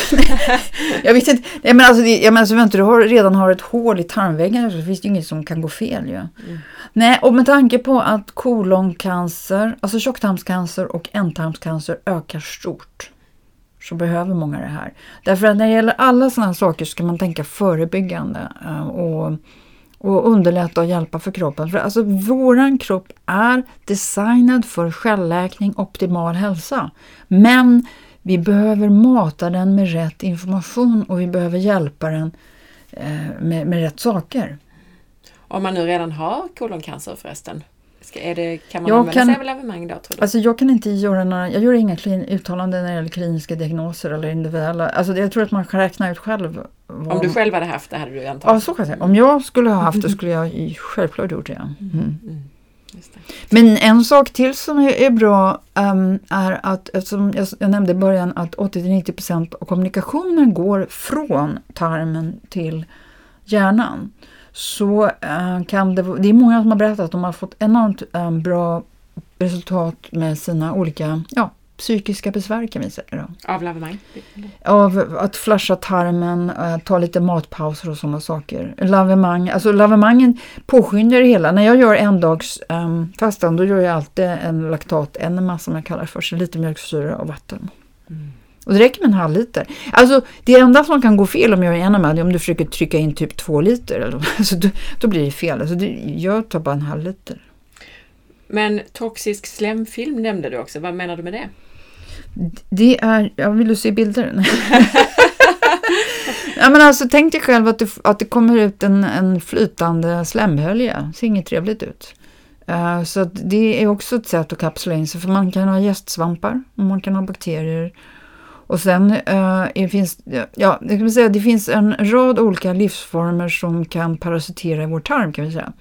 [LAUGHS] jag vet inte. Jag menar, alltså, jag menar, så vänta, du har, redan har ett hål i tarmväggen så finns det inget som kan gå fel. Ja. Mm. Nej, och med tanke på att koloncancer, alltså tjocktarmscancer och ändtarmscancer ökar stort så behöver många det här. Därför att när det gäller alla sådana här saker ska man tänka förebyggande. Eh, och och underlätta och hjälpa för kroppen. För alltså våran kropp är designad för självläkning, optimal hälsa. Men vi behöver mata den med rätt information och vi behöver hjälpa den eh, med, med rätt saker. Om man nu redan har koloncancer förresten, är det, kan man jag använda kan, sig av lavemang då? Tror du? Alltså jag kan inte göra några, jag gör inga klin, uttalanden när det gäller kliniska diagnoser eller individuella. Alltså jag tror att man kan räkna ut själv. Om du själv hade haft det hade du antagligen? Ja, så kan jag säga. Om jag skulle ha haft det skulle jag självklart gjort det. Mm. Mm. mm. Men en sak till som är bra um, är att, som jag, jag nämnde i början, att 80-90% av kommunikationen går från tarmen till hjärnan så äh, kan det Det är många som har berättat att de har fått enormt äh, bra resultat med sina olika ja, psykiska besvär kan vi säga. Då. Av lavemang? Av att flasha tarmen, äh, ta lite matpauser och sådana saker. Lavemang, alltså lavemangen påskyndar det hela. När jag gör en dags ähm, fastan då gör jag alltid en laktatenema som jag kallar för, så lite mjölksyra och vatten. Mm. Och det räcker med en halv liter. Alltså det enda som kan gå fel om jag gör enamad är om du försöker trycka in typ två liter. [LAUGHS] Alltså, då, då blir det fel. Alltså, det, jag tar bara en halv liter. Men toxisk slemfilm nämnde du också. Vad menar du med det? Det är, jag vill du se bilder? [LAUGHS] ja, men alltså, tänk dig själv att det, att det kommer ut en, en flytande slemhölje. Det ser inget trevligt ut. Uh, så det är också ett sätt att kapsla in sig för man kan ha gästsvampar och man kan ha bakterier och sen eh, finns, ja, det, kan säga, det finns en rad olika livsformer som kan parasitera i vår tarm kan vi säga.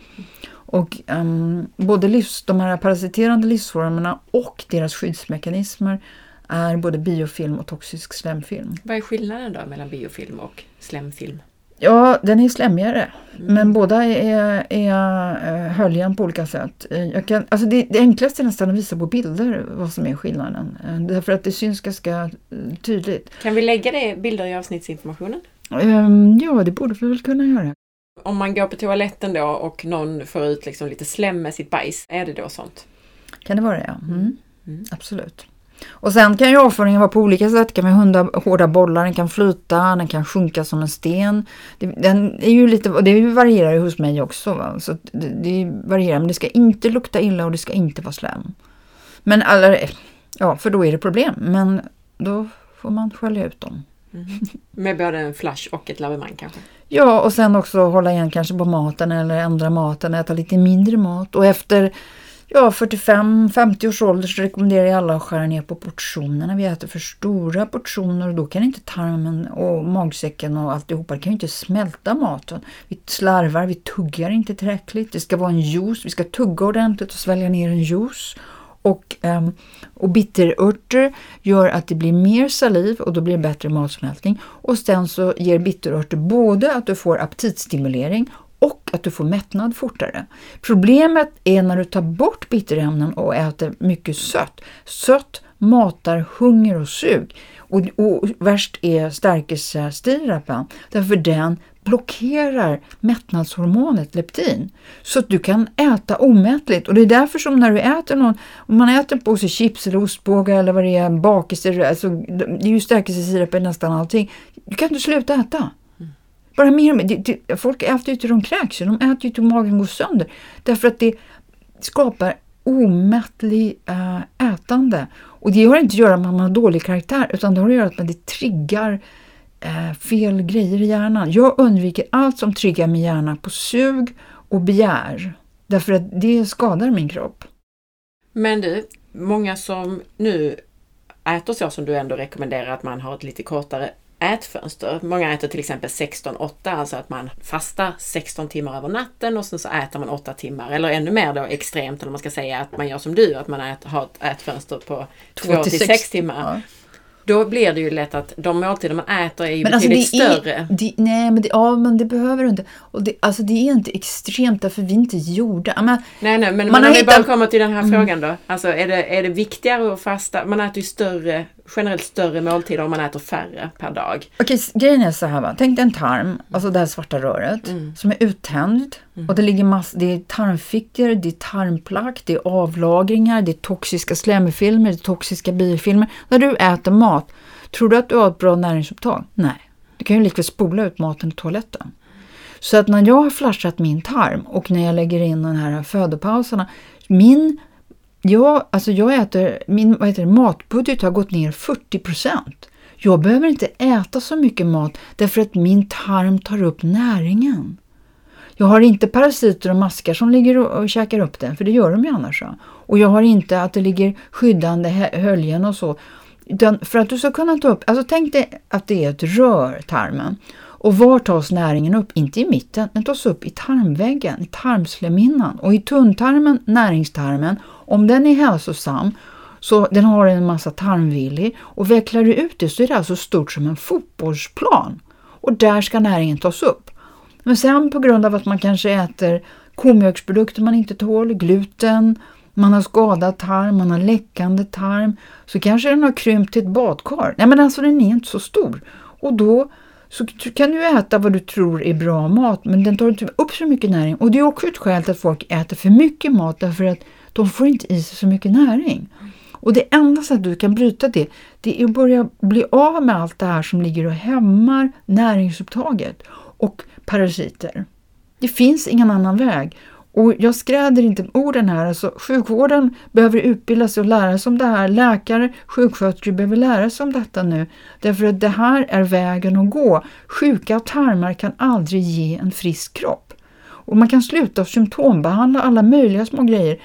Och um, både livs, de här parasiterande livsformerna och deras skyddsmekanismer är både biofilm och toxisk slemfilm. Vad är skillnaden då mellan biofilm och slemfilm? Ja, den är slemmigare. Mm. Men båda är, är höljan på olika sätt. Jag kan, alltså det, det enklaste är nästan att visa på bilder vad som är skillnaden. Därför att det syns ganska tydligt. Kan vi lägga det bilder i avsnittsinformationen? Um, ja, det borde vi väl kunna göra. Om man går på toaletten då och någon får ut liksom lite slem med sitt bajs, är det då sånt? Kan det vara det, ja. Mm. Mm. Absolut. Och sen kan ju avföringen vara på olika sätt. Det kan vara hunda, hårda bollar, den kan flyta, den kan sjunka som en sten. Det, den är ju lite, och det varierar ju hos mig också. Va? Så det, det, varierar, men det ska inte lukta illa och det ska inte vara slem. Men alla, ja, för då är det problem. Men då får man skölja ut dem. Mm. Med både en flash och ett lavemang kanske? Ja, och sen också hålla igen kanske på maten eller ändra maten, äta lite mindre mat. Och efter ja, 45-50 års ålder så rekommenderar jag alla att skära ner på portionerna. Vi äter för stora portioner och då kan inte tarmen och magsäcken och alltihopa, det kan ju inte smälta maten. Vi slarvar, vi tuggar inte tillräckligt. Det ska vara en juice, vi ska tugga ordentligt och svälja ner en juice. Och, ehm, och bitterörter gör att det blir mer saliv och då blir det bättre matsmältning. Och sen så ger bitterörter både att du får aptitstimulering och att du får mättnad fortare. Problemet är när du tar bort bitterämnen och äter mycket sött. Sött matar hunger och sug. Och, och värst är stärkelsestirapen därför den blockerar mättnadshormonet leptin. Så att du kan äta omättligt. Och det är därför som när du äter någon, om man äter en påse chips eller ostbågar eller vad det är, bakelser, alltså, det är ju stärkelsesirap i nästan allting. Du kan inte sluta äta. Bara mer och mer. Det, det, folk äter ju till de kräks, de äter ju till magen går sönder. Därför att det skapar omättlig äh, ätande. Och det har inte att göra med att man har dålig karaktär utan det har att göra med att det triggar äh, fel grejer i hjärnan. Jag undviker allt som triggar min hjärna på sug och begär. Därför att det skadar min kropp. Men du, många som nu äter så som du ändå rekommenderar att man har ett lite kortare ätfönster. Många äter till exempel 16-8, alltså att man fastar 16 timmar över natten och sen så äter man 8 timmar. Eller ännu mer då extremt, eller man ska säga att man gör som du, att man äter, har ett ätfönster på 2-6 timmar. Ja. Då blir det ju lätt att de måltider man äter är ju men alltså, betydligt alltså större. Är, det, nej, men det, ja, men det behöver du inte. Och det, alltså det är inte extremt därför vi inte gjorda. Men, nej, nej, men, man men om hittat... vi bara kommer till den här mm. frågan då. Alltså är det, är det viktigare att fasta? Man äter ju större, generellt större måltider om man äter färre per dag. Okej, grejen är så här va. Tänk dig en tarm, alltså det här svarta röret, mm. som är uttänd. Mm. Och det ligger mass, det är tarmfickor, det är tarmplack, det är avlagringar, det är toxiska slemfilmer, det är toxiska biofilmer. När du äter mat, tror du att du har ett bra näringsupptag? Nej. Du kan ju likväl spola ut maten i toaletten. Så att när jag har flashat min tarm och när jag lägger in de här födopauserna, min, jag, alltså jag äter, min vad heter det, matbudget har gått ner 40 procent. Jag behöver inte äta så mycket mat därför att min tarm tar upp näringen. Jag har inte parasiter och maskar som ligger och, och käkar upp den, för det gör de ju annars. Och jag har inte att det ligger skyddande höljen och så. Utan för att du ska kunna ta upp, alltså tänk dig att det är ett rör, tarmen. Och var tas näringen upp? Inte i mitten, den tas upp i tarmväggen, i tarmslemhinnan. Och i tunntarmen, näringstarmen, om den är hälsosam så den har en massa tarmvilli och vecklar du ut det så är det alltså stort som en fotbollsplan. Och där ska näringen tas upp. Men sen på grund av att man kanske äter komjölksprodukter man inte tål, gluten, man har skadad tarm, man har läckande tarm, så kanske den har krympt till ett badkar. Nej men alltså den är inte så stor. Och då så kan du äta vad du tror är bra mat, men den tar inte upp så mycket näring. Och det är också ett skäl till att folk äter för mycket mat, därför att de får inte i sig så mycket näring. Och det enda sättet du kan bryta det, det är att börja bli av med allt det här som ligger och hämmar näringsupptaget och parasiter. Det finns ingen annan väg. Och jag skräder inte orden här, alltså sjukvården behöver utbilda sig och lära sig om det här. Läkare, sjuksköterskor behöver lära sig om detta nu. Därför att det här är vägen att gå. Sjuka tarmar kan aldrig ge en frisk kropp. Och man kan sluta symptombehandla alla möjliga små grejer.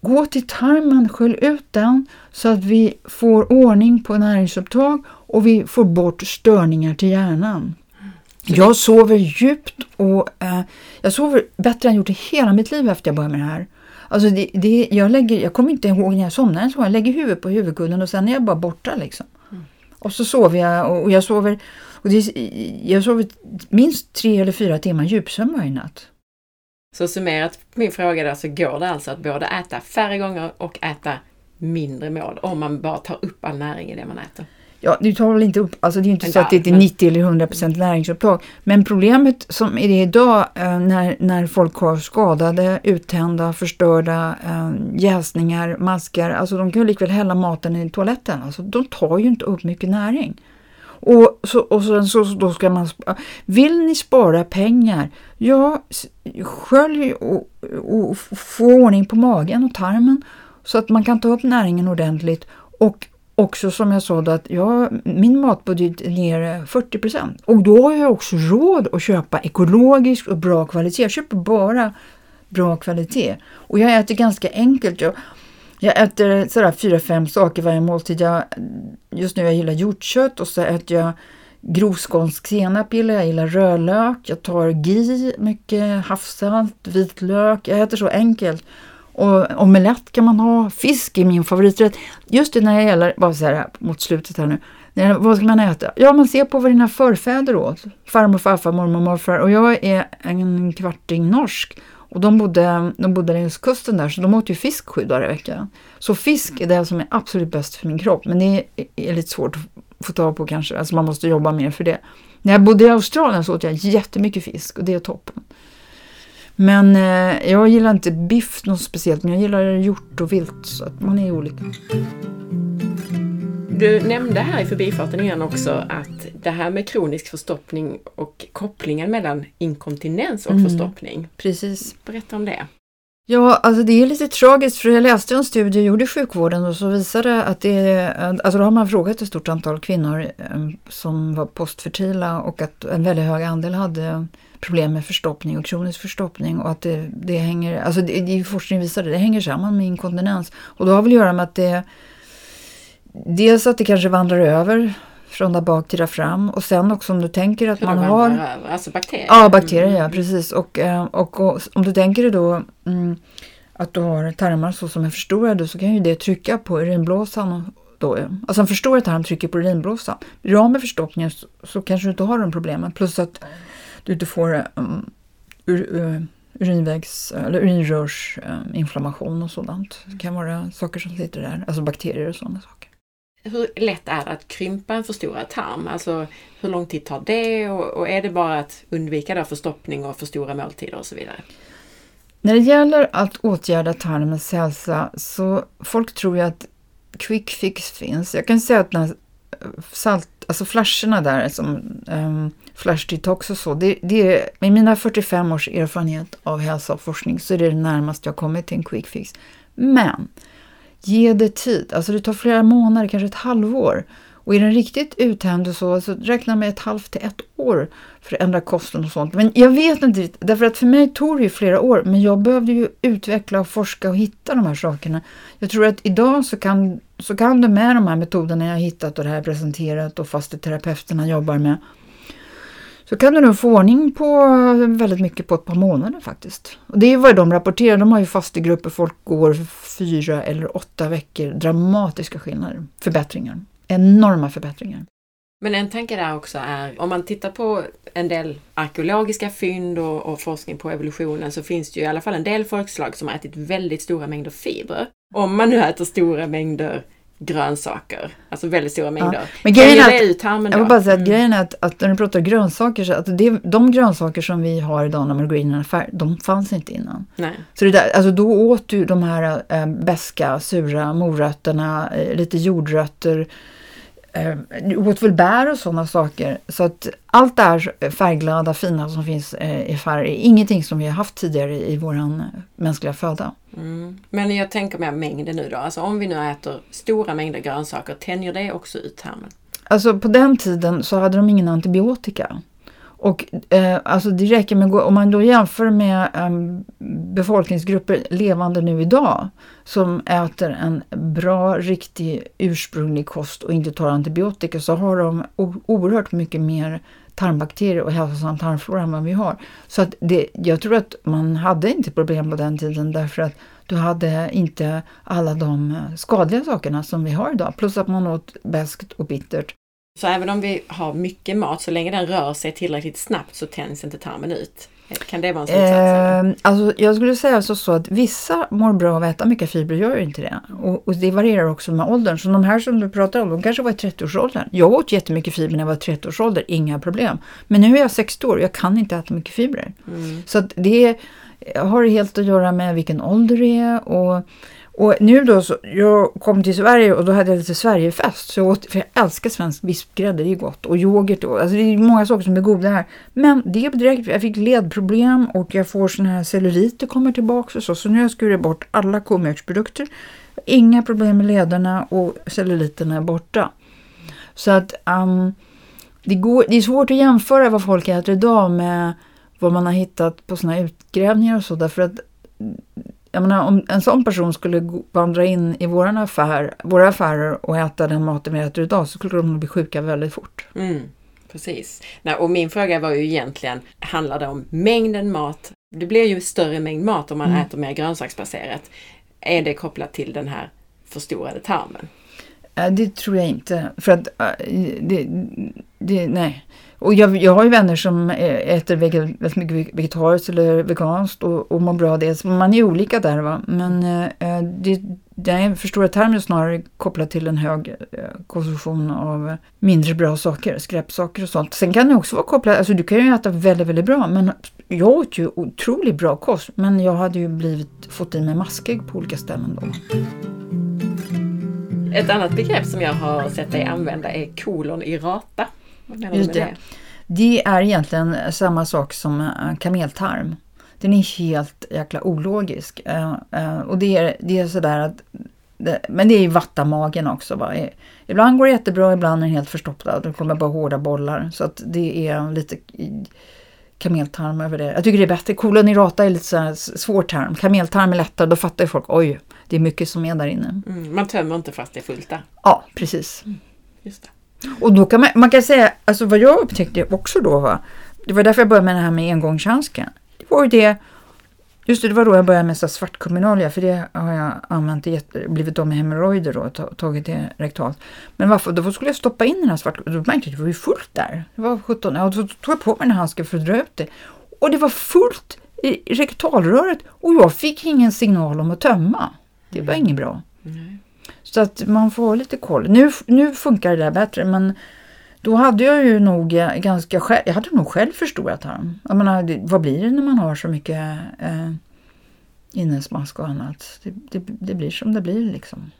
Gå till tarmen, skölj ut den så att vi får ordning på näringsupptag och vi får bort störningar till hjärnan. Jag sover djupt och eh, jag sover bättre än jag gjort i hela mitt liv efter jag började med det här. Alltså det, det, jag, lägger, jag kommer inte ihåg när jag somnar, så jag lägger huvudet på huvudkudden och sen är jag bara borta. Liksom. Mm. Och så sover jag och, och jag sover och det, jag sover minst tre eller fyra timmar djupsömn varje natt. Så summerat min fråga där så går det alltså att både äta färre gånger och äta mindre mål om man bara tar upp all näring i det man äter. Ja, du tar väl inte upp, alltså det är inte så att det är 90 eller 100 procent näringsupptag. Men problemet som är det idag eh, när, när folk har skadade, uttända, förstörda eh, jäsningar, maskar, alltså de kan ju likväl hälla maten i toaletten. Alltså de tar ju inte upp mycket näring. Och, så, och sen så, då ska man, vill ni spara pengar, ja, skölj och, och få ordning på magen och tarmen så att man kan ta upp näringen ordentligt och också som jag sa då att jag, min matbudget är nere 40 procent. Och då har jag också råd att köpa ekologiskt och bra kvalitet. Jag köper bara bra kvalitet. Och jag äter ganska enkelt. Jag, jag äter sådär fyra, fem saker varje måltid. Jag, just nu jag gillar hjortkött och så äter jag grovskånsk senap gillar jag, gillar rödlök, jag tar gi, mycket havssalt, vitlök. Jag äter så enkelt. Och omelett kan man ha, fisk är min favoriträtt. Just det när det gäller, bara så här mot slutet här nu, vad ska man äta? Ja, man ser på vad dina förfäder åt. Farmor, farfar, mormor, morfar. Och jag är en kvarting norsk. Och de bodde, de bodde längs kusten där, så de åt ju fisk sju dagar i veckan. Så fisk är det som är absolut bäst för min kropp. Men det är, är lite svårt att få tag på kanske. Alltså man måste jobba mer för det. När jag bodde i Australien så åt jag jättemycket fisk och det är toppen. Men eh, jag gillar inte biff något speciellt, men jag gillar hjort och vilt. Så att man är olika. Du nämnde här i förbifarten igen också att det här med kronisk förstoppning och kopplingen mellan inkontinens och mm. förstoppning. Precis. Berätta om det. Ja, alltså det är lite tragiskt för jag läste en studie jag gjorde i sjukvården och så visade att det alltså då har man frågat ett stort antal kvinnor eh, som var postfertila och att en väldigt hög andel hade problem med förstoppning och kronisk förstoppning och att det, det hänger, alltså det, det, forskning visade det hänger samman med inkontinens och då har väl att göra med att det dels att det kanske vandrar över från där bak till där fram och sen också om du tänker att man har... Över, alltså bakterier? Ja, bakterier ja, precis. Och, eh, och, och, om du tänker dig då mm, att du har tarmar så som är förstorade så kan ju det trycka på urinblåsan. Då, alltså en förstorad tarm trycker på urinblåsan. Blir du av med förstoppningen så, så, kanske du inte har de problemen. Plus att du inte får um, ur, uh, urinvägs eller urinrörsinflammation och sådant. Det kan vara saker som sitter där, alltså bakterier och sådana saker hur lätt är det att krympa en förstorad tarm? Alltså hur lång tid tar det och, och är det bara att undvika då förstoppning och för stora måltider och så vidare? När det gäller att åtgärda tarmens hälsa så folk tror ju att quick fix finns. Jag kan säga att när eh, salt, alltså flasherna där som um, flash detox och så, det, det är, med mina 45 års erfarenhet av hälsa och forskning så är det det närmaste jag kommit till en quick fix. Men Ge det tid. Alltså det tar flera månader, kanske ett halvår. Och är den riktigt uthämnd så, så räkna med ett halvt till ett år för att ändra kosten och sånt. Men jag vet inte riktigt, därför att för mig tog det ju flera år, men jag behövde ju utveckla och forska och hitta de här sakerna. Jag tror att idag så kan, så kan du med de här metoderna jag hittat och det här presenterat och fasteterapeuterna jobbar med, så kan du nog få ordning på väldigt mycket på ett par månader faktiskt. Och det är vad de rapporterar. De har ju fastegrupper, folk går fyra eller åtta veckor. Dramatiska skillnader, förbättringar. Enorma förbättringar. Men en tanke där också är, om man tittar på en del arkeologiska fynd och, och, forskning på evolutionen så finns det ju i alla fall en del folkslag som har ätit väldigt stora mängder fibrer. Om man nu äter stora mängder grönsaker. Alltså väldigt stora mängder. Ja. Men grejen är att, ut jag vill bara säga att mm. grejen är att, att, när du pratar grönsaker, så att det, de grönsaker som vi har idag när man går in i en affär, de fanns inte innan. Nej. Så det där, alltså då åt du de här äh, beska, sura morötterna, äh, lite jordrötter, åt väl bär och sådana saker. Så att allt det här färgglada, fina som finns äh, i färg är ingenting som vi har haft tidigare i våran mänskliga föda. Mm. Men jag tänker mer mängden nu då. Alltså om vi nu äter stora mängder grönsaker, tänjer det också ut tarmen? Alltså på den tiden så hade de ingen antibiotika. Och eh, alltså det räcker med, om man då jämför med eh, befolkningsgrupper levande nu idag som äter en bra, riktig, ursprunglig kost och inte tar antibiotika så har de oerhört mycket mer tarmbakterier och hälsosam tarmflora än vad vi har. Så att det, jag tror att man hade inte problem på den tiden därför att du hade inte alla de eh, skadliga sakerna som vi har idag. Plus att man åt bäst och bittert. Så även om vi har mycket mat, så länge den rör sig tillräckligt snabbt så tänds inte tarmen ut? Kan det vara en slutsats? Eh, alltså jag skulle säga så, så att vissa mår bra av att äta mycket fibrer, gör inte det. Och, och, det varierar också med åldern. Så de här som du pratar om, de kanske var i 30-årsåldern. Jag åt jättemycket fibrer när jag var i 30-årsålder, inga problem. Men nu är jag 60 år och jag kan inte äta mycket fibrer. Mm. Så det har helt att göra med vilken ålder det är och och nu då, så, jag kom till Sverige och då hade jag lite Sverigefest. Så jag åt, för jag älskar svensk vispgrädde, det är gott. Och yoghurt, och, alltså det är många saker som är goda här. Men det direkt, jag fick ledproblem och jag får sån här celluliter kommer tillbaka och så. Så nu har jag skurit bort alla komjölksprodukter. Inga problem med lederna och celluliterna är borta. Så att um, det, går, det är svårt att jämföra vad folk äter idag med vad man har hittat på såna utgrävningar och så. Därför att jag menar, om en sån person skulle vandra in i våran affär, våra affärer och äta den maten vi äter idag så skulle de bli sjuka väldigt fort. Mm, precis. Nej, och min fråga var ju egentligen, handlar det om mängden mat? Det blir ju större mängd mat om man mm. äter mer grönsaksbaserat. Är det kopplat till den här förstorade tarmen? Det tror jag inte. För att det, det, nej. Och jag, jag har ju vänner som eh, äter väldigt mycket vegetariskt eller veganskt och, och mår bra av det. Man är ju olika där va. Men eh, eh det, det förstora termer snarare kopplat till en hög eh, konsumtion av mindre bra saker, skräpsaker och sånt. Sen kan det också vara kopplat, alltså du kan ju äta väldigt, väldigt bra. Men jag åt ju otroligt bra kost. Men jag hade ju blivit, fått i mig maskägg på olika ställen då. Ett annat begrepp som jag har sett dig använda är kolon i rata. Vad menar Just du med det? det? Är egentligen samma sak som eh, kameltarm. Den är helt jäkla ologisk. Uh, uh, och det är, det är sådär att men det är ju vattamagen också. Va? Ibland går det jättebra, ibland är den helt förstoppad. Det kommer bara hårda bollar. Så att det är lite kameltarm över det. Jag tycker det är bättre. Kolon i rata är lite så svår term. Kameltarm är lättare, då fattar ju folk oj, det är mycket som är där inne. Mm, man tömmer inte fast det är fullt där. Ja, precis. Mm, just det. Och då kan man, man kan säga, alltså vad jag upptäckte också då var, det var därför jag började med det här med engångshandsken. Det var ju det, just det, det var då jag började med svartkuminolja, för det har jag använt, jätte, blivit av med hemorrojder då, tagit det rektalt. Men varför, då skulle jag stoppa in den här svart, då märkte jag att det var ju fullt där. Det var 17, ja, då tog jag på mig den här handsken för att dra ut det. Och det var fullt i rektalröret och jag fick ingen signal om att tömma. Det var mm. inget bra. Mm. Så att man får ha lite koll. Nu, nu funkar det där bättre men då hade jag ju nog eh, ganska själv, jag hade nog själv förstorat tarm. Jag menar, vad blir det när man har så mycket eh, innesmask och annat? Det, det, det blir som det blir liksom.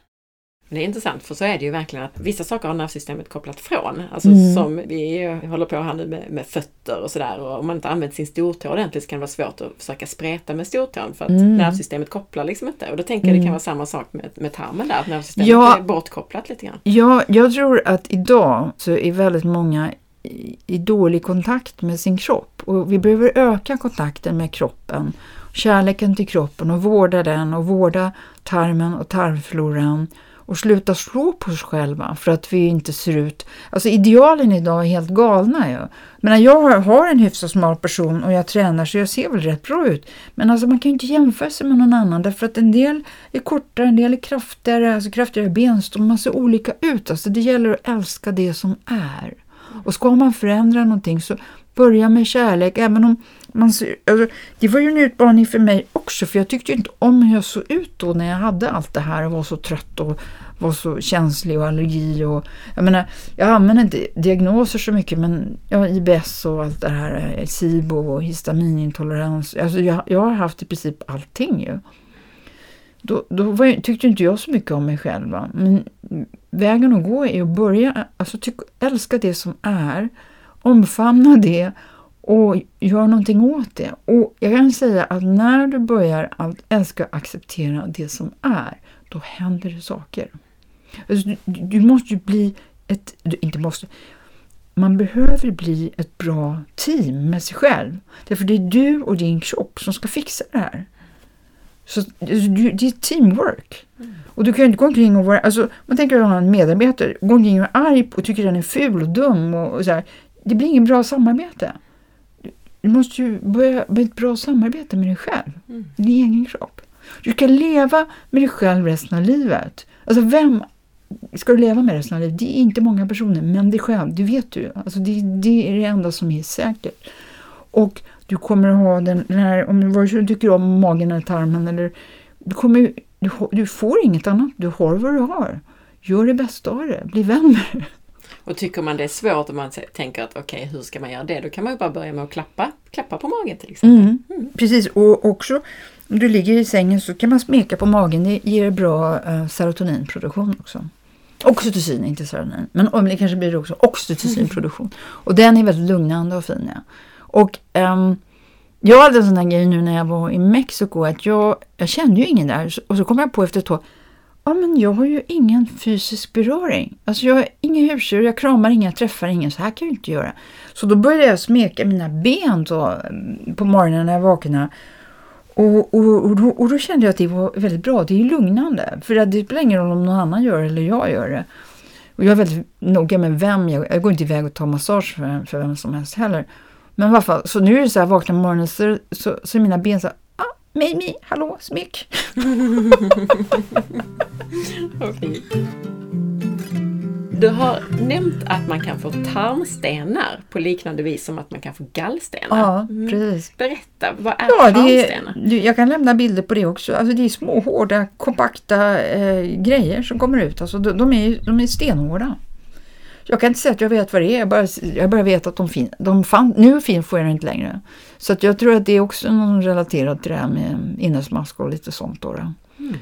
Det är intressant för så är det ju verkligen att vissa saker har nervsystemet kopplat från. Alltså mm. som vi håller på här nu med, med fötter och sådär och om man inte använt sin stortå ordentligt så kan det vara svårt att försöka spreta med stortån för att mm. nervsystemet kopplar liksom inte. Och då tänker jag mm. det kan vara samma sak med, med tarmen där, att nervsystemet ja, är bortkopplat lite grann. Ja, jag tror att idag så är väldigt många i, i dålig kontakt med sin kropp och vi behöver öka kontakten med kroppen kärleken till kroppen och vårda den och vårda tarmen och tarmfloran och sluta slå på oss själva för att vi inte ser ut... Alltså idealen idag är helt galna ju. Men jag har en hyfsat smal person och jag tränar så jag ser väl rätt bra ut. Men alltså man kan ju inte jämföra sig med någon annan därför att en del är kortare, en del är kraftigare, alltså kraftigare benstånd, man ser olika ut. Alltså det gäller att älska det som är. Och ska man förändra någonting så börja med kärlek, även om man ser, alltså, det var ju en utmaning för mig också för jag tyckte inte om hur jag såg ut då när jag hade allt det här och var så trött och var så känslig och allergi och jag menar, jag använder inte diagnoser så mycket men ja, IBS och allt det här, eh, SIBO och histaminintolerans, alltså jag, jag har haft i princip allting ju. Då, då var, tyckte inte jag så mycket om mig själv. Va? Men vägen att gå är att börja, alltså tyck, älska det som är, omfamna det och gör någonting åt det. Och jag kan säga att när du börjar att älska och acceptera det som är, då händer det saker. Alltså, du, du måste ju bli ett, du, inte måste, man behöver bli ett bra team med sig själv. Därför det är du och din kropp som ska fixa det här. Så alltså, det är teamwork. Mm. Och du kan ju inte gå omkring och vara, alltså man tänker att ha en medarbetare, gå omkring och är arg och tycker den är ful och dum och, och så här. Det blir inget bra samarbete. Du måste ju börja med ett bra samarbete med dig själv, mm. din egen kropp. Du ska leva med dig själv resten av livet. Alltså vem ska du leva med resten av livet? Det är inte många personer, men dig själv, det vet du. Alltså det, det är det enda som är säkert. Och du kommer att ha den, den här, om du tycker om magen eller tarmen, eller, du, kommer, du, du får inget annat, du har vad du har. Gör det bästa av det, bli vän med det. Och tycker man det är svårt och man tänker att okej, okay, hur ska man göra det? Då kan man ju bara börja med att klappa, klappa på magen till exempel. Mm, mm. Precis, och också om du ligger i sängen så kan man smeka på magen. Det ger bra uh, serotoninproduktion också. Oxytocin, inte serotonin. Men om det kanske blir också oxytocinproduktion. Och den är väldigt lugnande och fin. Ja. Och um, jag hade en sån här grej nu när jag var i Mexiko att jag, jag kände ju ingen där. Och så kom jag på efter ett tag ja men jag har ju ingen fysisk beröring. Alltså jag har inga husdjur, jag kramar inga, jag träffar ingen, så här kan jag ju inte göra. Så då började jag smeka mina ben då, på morgonen när jag vaknade. Och, och, och, då, och då kände jag att det var väldigt bra. Det är ju lugnande. För det spelar ingen roll om någon annan gör det eller jag gör det. Och jag är väldigt noga med vem jag... Jag går inte iväg och tar massage för, för vem som helst heller. Men i alla fall, så nu är det så här, vaknar på morgonen så, så, så är mina ben så här, Mimi, hallå, smick. [LAUGHS] okay. Du har nämnt att man kan få tarmstenar på liknande vis som att man kan få gallstenar. Ja, mm. precis. Berätta, vad är ja, tarmstenar? Det är, jag kan lämna bilder på det också. Alltså det är små, hårda, kompakta eh, grejer som kommer ut. Alltså de, de, är, de är stenhårda. Jag kan inte säga att jag vet vad det är, jag bara, jag bara vet att de, fin, de fann, nu fin får jag inte längre. Så att jag tror att det är också någon relaterat till det här med innesmask och lite sånt. Då, då. Mm.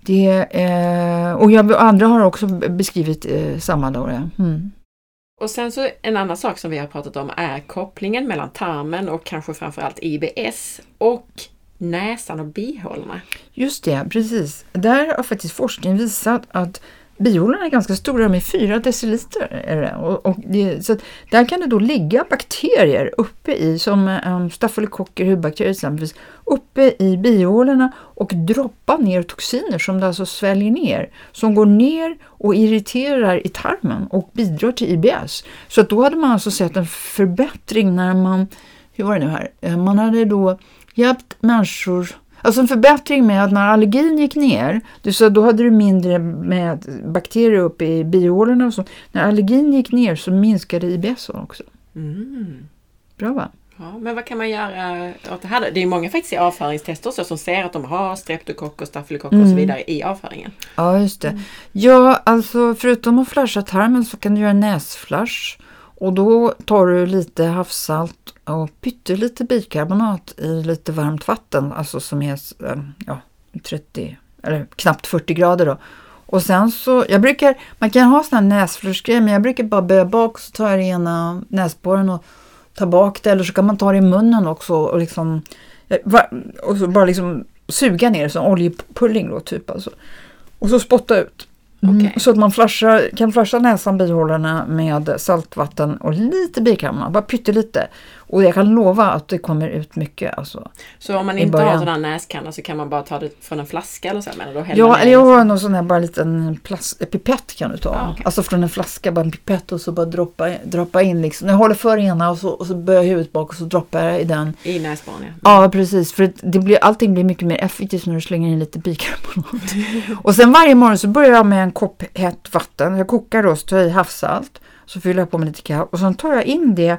Det, eh, och jag, andra har också beskrivit eh, samma. Då, mm. Och sen så en annan sak som vi har pratat om är kopplingen mellan tarmen och kanske framförallt IBS och näsan och bihålorna. Just det, precis. Där har faktiskt forskningen visat att Bihålorna är ganska stora, de är 4 deciliter. Är det. Och, och det, så där kan det då ligga bakterier uppe i, som um, stafylokocker, hudbakterier exempelvis, uppe i bihålorna och droppa ner toxiner som det alltså sväljer ner, som går ner och irriterar i tarmen och bidrar till IBS. Så att då hade man alltså sett en förbättring när man, hur var det nu här, eh, man hade då hjälpt människor Alltså en förbättring med att när allergin gick ner, så då hade du mindre med bakterier uppe i bihålorna och så. När allergin gick ner så minskade IBS också. Mm. Bra va? Ja, men vad kan man göra åt det här? Det är många faktiskt i avföringstester så som ser att de har streptokocker, stafylokocker mm. och så mm. vidare i avföringen. Ja, just det. Mm. Ja, alltså förutom att flasha tarmen så kan du göra näsflash. Och då tar du lite havssalt och pyttelite bikarbonat i lite varmt vatten, alltså som är eh, ja, 30 eller knappt 40 grader då. Och sen så, jag brukar, man kan ha sån här näsflushgrej, men jag brukar bara böja bak så tar jag det ena näsborren och tar bak det, eller så kan man ta det i munnen också och liksom, och så bara liksom suga ner det som oljepulling då typ alltså. Och så spotta ut. Mm, okay. Så att man flashar, kan flasha näsan, bihålorna med saltvatten och lite bikarbonat, bara pyttelite. Och jag kan lova att det kommer ut mycket. Alltså, så om man inte har här näskanna så kan man bara ta det från en flaska eller så? Men då ja, eller jag har någon sån här bara liten plast, pipett kan du ta. Ah, okay. Alltså från en flaska, bara en pipett och så bara droppa, droppa in liksom. Jag håller för ena och så, och så böjer jag huvudet bak och så droppar jag i den. I näsborren ja. Ja, precis. För det blir, allting blir mycket mer effektivt när du slänger in lite bikarbonat. [LAUGHS] och sen varje morgon så börjar jag med en kopp hett vatten. Jag kokar då, så tar jag i havssalt. Så fyller jag på med lite kaffe och sen tar jag in det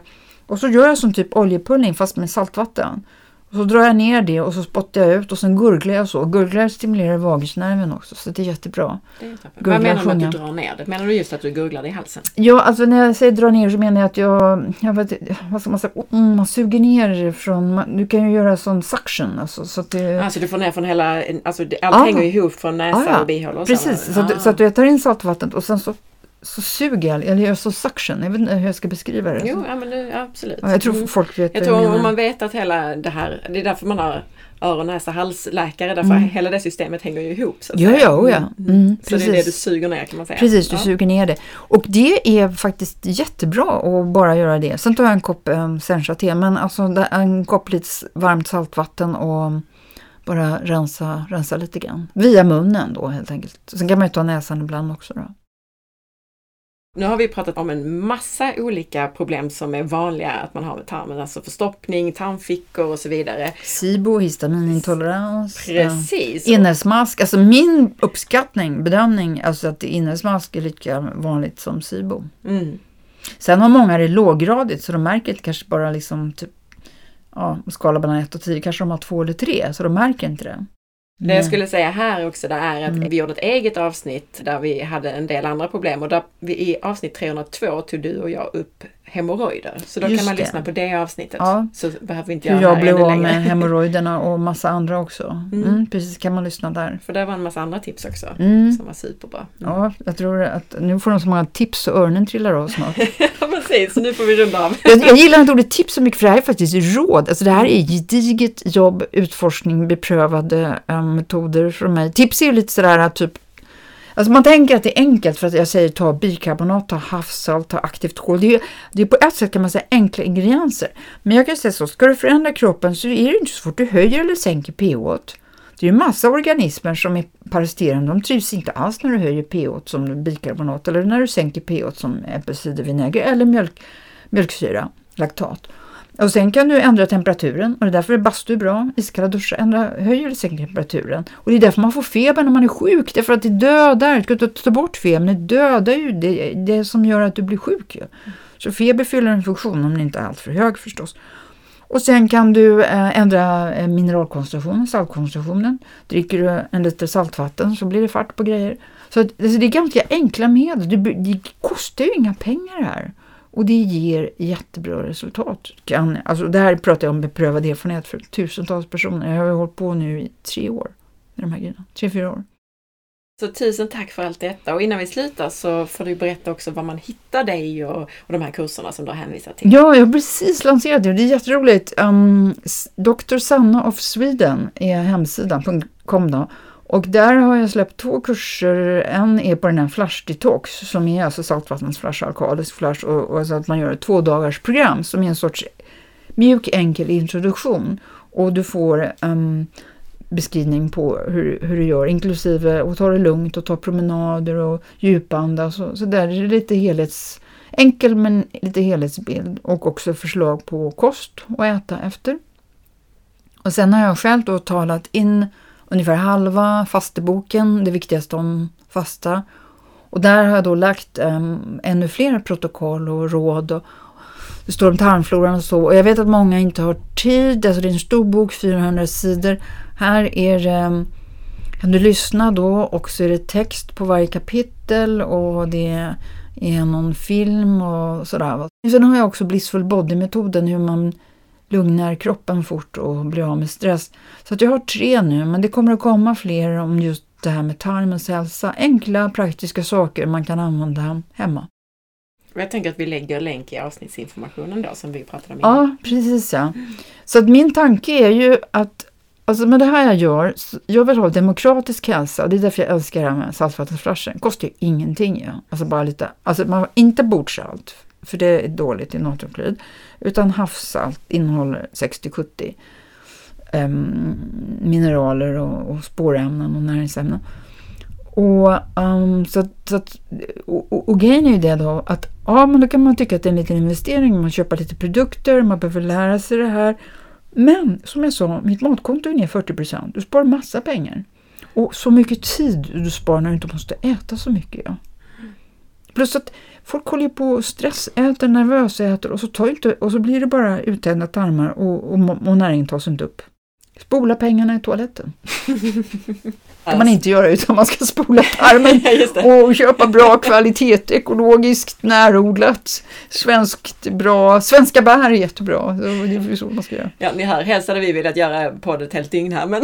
och så gör jag som typ oljepudding fast med saltvatten. Och så drar jag ner det och så spottar jag ut och sen gurglar jag så. Gurglar stimulerar vagisnerven också så det är jättebra. Det är Vad menar du med att du drar ner det? Menar du just att du gurglar det i halsen? Ja, alltså när jag säger dra ner så menar jag att jag, jag vet, vad ska man säga, mm, man suger ner från, man, du kan ju göra sån suction. Alltså, så att det, alltså du får ner från hela, alltså allt ah, hänger ihop från näsa ah, ja. och bihålor. Precis, så, ah. att, så att jag tar in saltvattnet och sen så så suger jag, eller gör så suction. Jag vet inte hur jag ska beskriva det. Jo, ja, men det, absolut. Ja, jag tror mm. folk vet Jag tror om man vet att hela det här, det är därför man har öron, näsa, halsläkare därför mm. hela det systemet hänger ju ihop. Så att ja, ja, ja. Mm. mm. Så det är det du suger ner kan man säga. Precis, du ja. suger ner det. Och det är faktiskt jättebra att bara göra det. Sen tar jag en kopp um, sencha-te, men alltså en kopp lite varmt saltvatten och bara rensa, rensa lite grann. Via munnen då helt enkelt. Sen kan man ju ta näsan ibland också då. Nu har vi pratat om en massa olika problem som är vanliga att man har med tarmen, alltså förstoppning, tarmfickor och så vidare. SIBO, histaminintolerans. Precis. Innesmask, alltså min uppskattning, bedömning, alltså att innesmask är lika vanligt som SIBO. Mm. Sen har många det låggradigt så de märker kanske bara liksom typ, ja, skala mellan 1 och 10 kanske de har 2 eller 3 så de märker inte det. Det jag skulle säga här också det är att mm. vi gjorde ett eget avsnitt där vi hade en del andra problem och där vi, i avsnitt 302 tog du och jag upp hemorrojder. Så då Just kan man det. lyssna på det avsnittet. Ja. Så behöver vi inte Hur jag blev av med [LAUGHS] hemorrojderna och massa andra också. Mm. Mm, precis, kan man lyssna där. För det var en massa andra tips också mm. som var superbra. Mm. Ja, jag tror att nu får de så många tips och öronen trillar av snart. [LAUGHS] ja, precis. Så nu får vi runda av. jag, jag gillar inte [LAUGHS] ordet tips så mycket för det här är faktiskt råd. Alltså det här är gediget jobb, utforskning, beprövade um, metoder från mig. Tips är ju lite sådär typ Alltså man tänker att det är enkelt för att jag säger ta bikarbonat, ta havssalt, ta aktivt kol. Det är, det är på ett sätt kan man säga enkla ingredienser. Men jag kan säga så, ska du förändra kroppen så är det inte så fort du höjer eller sänker pH. Det är ju massa organismer som är parasiterande. De trivs inte alls när du höjer pH som bikarbonat eller när du sänker pH som äppelcidervinäger eller mjölk, mjölksyra, laktat. Och sen kan du ändra temperaturen och det är därför är bastu bra. Iskalla duschar ändra, höjer sänker temperaturen. Och det är därför man får feber när man är sjuk. Det är för att det dödar. Du ska inte ta bort febern, det dödar ju det, det som gör att du blir sjuk. Ju. Så feber fyller en funktion om den inte är alltför hög förstås. Och sen kan du eh, ändra eh, mineralkoncentrationen, saltkoncentrationen. Dricker du en liter saltvatten så blir det fart på grejer. Så alltså, det är ganska enkla medel. Det, det kostar ju inga pengar här. Och det ger jättebra resultat. Kan, alltså det här pratar jag om beprövad erfarenhet för tusentals personer. Jag har hållit på nu i tre år med de här grejerna. Tre, fyra år. Så tusen tack för allt detta och innan vi slutar så får du berätta också var man hittar dig och, och de här kurserna som du har hänvisat till. Ja, jag har precis lanserat det och det är jätteroligt. Um, Dr. Sanna of Sweden är hemsidan, .com då. Och där har jag släppt två kurser. En är på den här Flash Detox som är alltså saltvattensflash, alkalisk flash och, och så att man gör ett två dagars program som är en sorts mjuk enkel introduktion. Och du får um, beskrivning på hur, hur du gör, inklusive att ta det lugnt och ta promenader och djupandas. Så, så där är det lite helhets, enkel men lite helhetsbild och också förslag på kost att äta efter. Och sen har jag själv då talat in ungefär halva fasteboken, det viktigaste om fasta. Och där har jag då lagt um, ännu fler protokoll och råd. Och, det står om tarmfloran och så. Och jag vet att många inte har tid, alltså det är en stor bok, 400 sidor. Här är um, kan du lyssna då och så är det text på varje kapitel och det är någon film och sådär. Sen har jag också Blissful Body-metoden, hur man lugnar kroppen fort och blir av med stress. Så att jag har tre nu, men det kommer att komma fler om just det här med tarmens hälsa. Enkla praktiska saker man kan använda hemma. Jag tänker att vi lägger länk i avsnittsinformationen då som vi pratade om innan. Ja, precis ja. Så att min tanke är ju att Alltså med det här jag gör, jag vill ha demokratisk hälsa och det är därför jag älskar det här med saltvattenflaskan. Det kostar ju ingenting. Ja. Alltså bara lite, alltså man inte bordsalt, för det är dåligt i natriumklorid. Utan havssalt innehåller 60-70 um, ehm, mineraler och, och spårämnen och näringsämnen. Och, um, så, så att, och, och, och, grejen är ju det då att ja, men då kan man tycka att det är en liten investering, man köper lite produkter, man behöver lära sig det här. Men som jag sa, mitt matkonto är ner 40 procent. Du sparar massa pengar. Och så mycket tid du sparar när du inte måste äta så mycket. Ja. Plus att folk håller ju på och stressäter, nervösäter och så, tar inte, och så blir det bara uttända tarmar och, och, och näringen tas inte upp. Spola pengarna i toaletten. [LAUGHS] kan man inte göra utan man ska spola [LAUGHS] tarmen och köpa bra kvalitet, ekologiskt, närodlat, svenskt bra, svenska bär är jättebra. Det är så man ska göra. Ja, ni hör, helst hade vi velat göra podd ett helt dygn här men,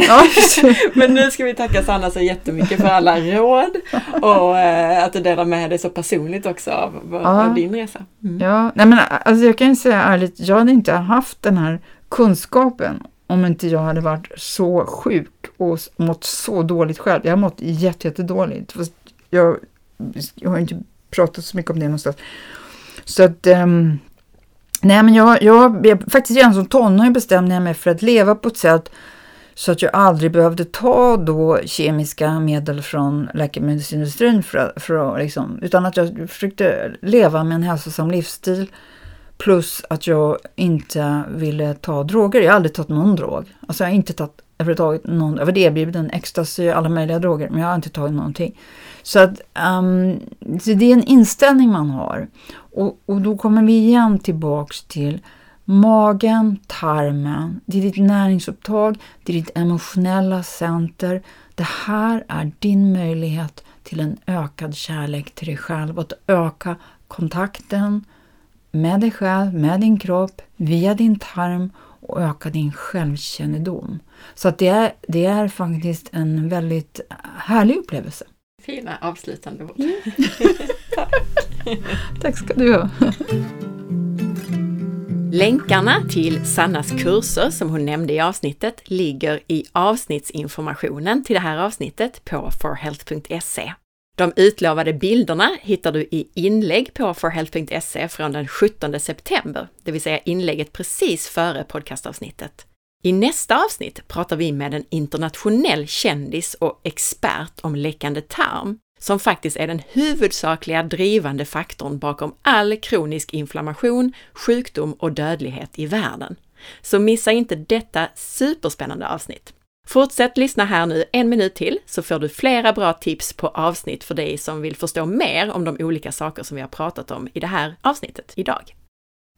[LAUGHS] men nu ska vi tacka Sanna så jättemycket för alla råd och äh, att du delar med dig så personligt också av, ja. av din resa. Mm. Ja, nej men alltså jag kan säga ärligt, jag hade inte haft den här kunskapen om inte jag hade varit så sjuk och mått så dåligt själv. Jag har mått jättedåligt. Jätte jag, jag har inte pratat så mycket om det någonstans. Så att, um, nej men jag, jag, jag faktiskt redan som tonåring bestämde jag mig för att leva på ett sätt så att jag aldrig behövde ta då kemiska medel från läkemedelsindustrin för, för, liksom, utan att jag försökte leva med en hälsosam livsstil Plus att jag inte ville ta droger. Jag har aldrig tagit någon drog. Alltså jag har inte tagit överhuvudtaget någon, jag var erbjuden ecstasy, och alla möjliga droger, men jag har inte tagit någonting. Så att um, så det är en inställning man har. Och, och då kommer vi igen tillbaks till magen, tarmen, det är ditt näringsupptag, det är ditt emotionella center. Det här är din möjlighet till en ökad kärlek till dig själv, att öka kontakten, med dig själv, med din kropp, via din tarm och öka din självkännedom. Så att det, är, det är faktiskt en väldigt härlig upplevelse. Fina avslutande ord. Mm. [LAUGHS] Tack. Tack ska du ha. Länkarna till Sannas kurser som hon nämnde i avsnittet ligger i avsnittsinformationen till det här avsnittet på forhealth.se. De utlovade bilderna hittar du i inlägg på forhealth.se från den 17 september, det vill säga inlägget precis före podcastavsnittet. I nästa avsnitt pratar vi med en internationell kändis och expert om läckande tarm, som faktiskt är den huvudsakliga drivande faktorn bakom all kronisk inflammation, sjukdom och dödlighet i världen. Så missa inte detta superspännande avsnitt. Fortsätt lyssna här nu en minut till så får du flera bra tips på avsnitt för dig som vill förstå mer om de olika saker som vi har pratat om i det här avsnittet idag.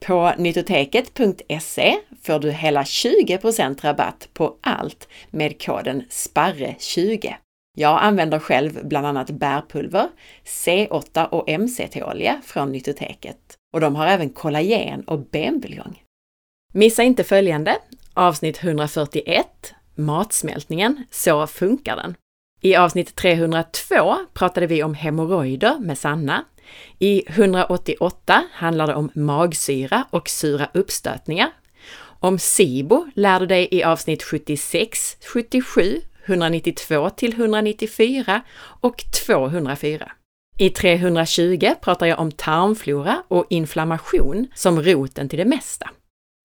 På nyttoteket.se får du hela 20% rabatt på allt med koden SPARRE20. Jag använder själv bland annat bärpulver, C8 och MCT-olja från Nyttoteket och de har även kollagen och benbuljong. Missa inte följande, avsnitt 141, matsmältningen, så funkar den. I avsnitt 302 pratade vi om hemorrojder med Sanna. I 188 handlar det om magsyra och sura uppstötningar. Om SIBO lär du dig i avsnitt 76, 77, 192 till 194 och 204. I 320 pratar jag om tarmflora och inflammation som roten till det mesta.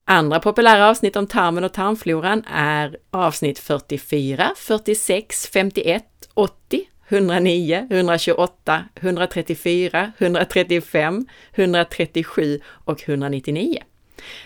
Andra populära avsnitt om tarmen och tarmfloran är avsnitt 44, 46, 51, 80, 109, 128, 134, 135, 137 och 199.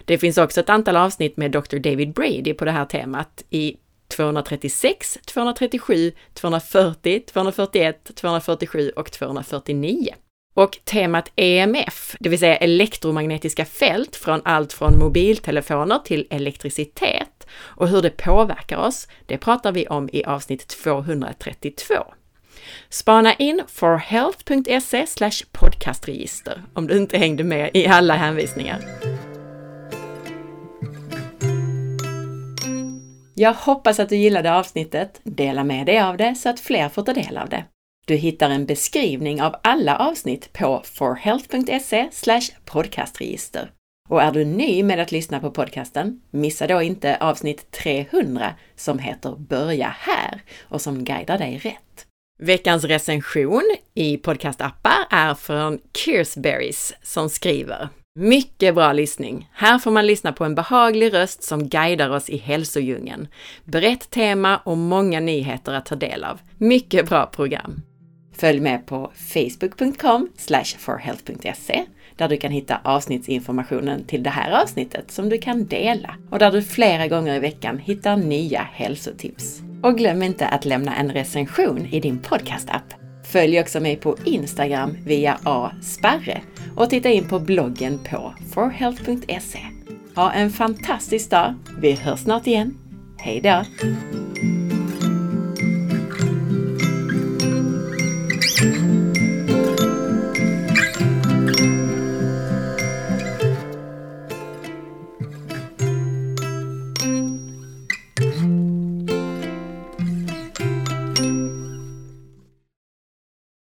Det finns också ett antal avsnitt med Dr. David Brady på det här temat i 236, 237, 240, 241, 247 och 249. Och temat EMF, det vill säga elektromagnetiska fält från allt från mobiltelefoner till elektricitet och hur det påverkar oss, det pratar vi om i avsnitt 232. Spana in forhealth.se podcastregister om du inte hängde med i alla hänvisningar. Jag hoppas att du gillade avsnittet. Dela med dig av det så att fler får ta del av det. Du hittar en beskrivning av alla avsnitt på forhealth.se podcastregister. Och är du ny med att lyssna på podcasten, missa då inte avsnitt 300 som heter Börja här och som guidar dig rätt. Veckans recension i podcastappar är från Kearsberries som skriver mycket bra lyssning! Här får man lyssna på en behaglig röst som guidar oss i hälsodjungeln. Brett tema och många nyheter att ta del av. Mycket bra program! Följ med på facebook.com forhealth.se där du kan hitta avsnittsinformationen till det här avsnittet som du kan dela och där du flera gånger i veckan hittar nya hälsotips. Och glöm inte att lämna en recension i din podcastapp. Följ också mig på Instagram via asparre och titta in på bloggen på forhealth.se. Ha en fantastisk dag! Vi hörs snart igen. Hej då!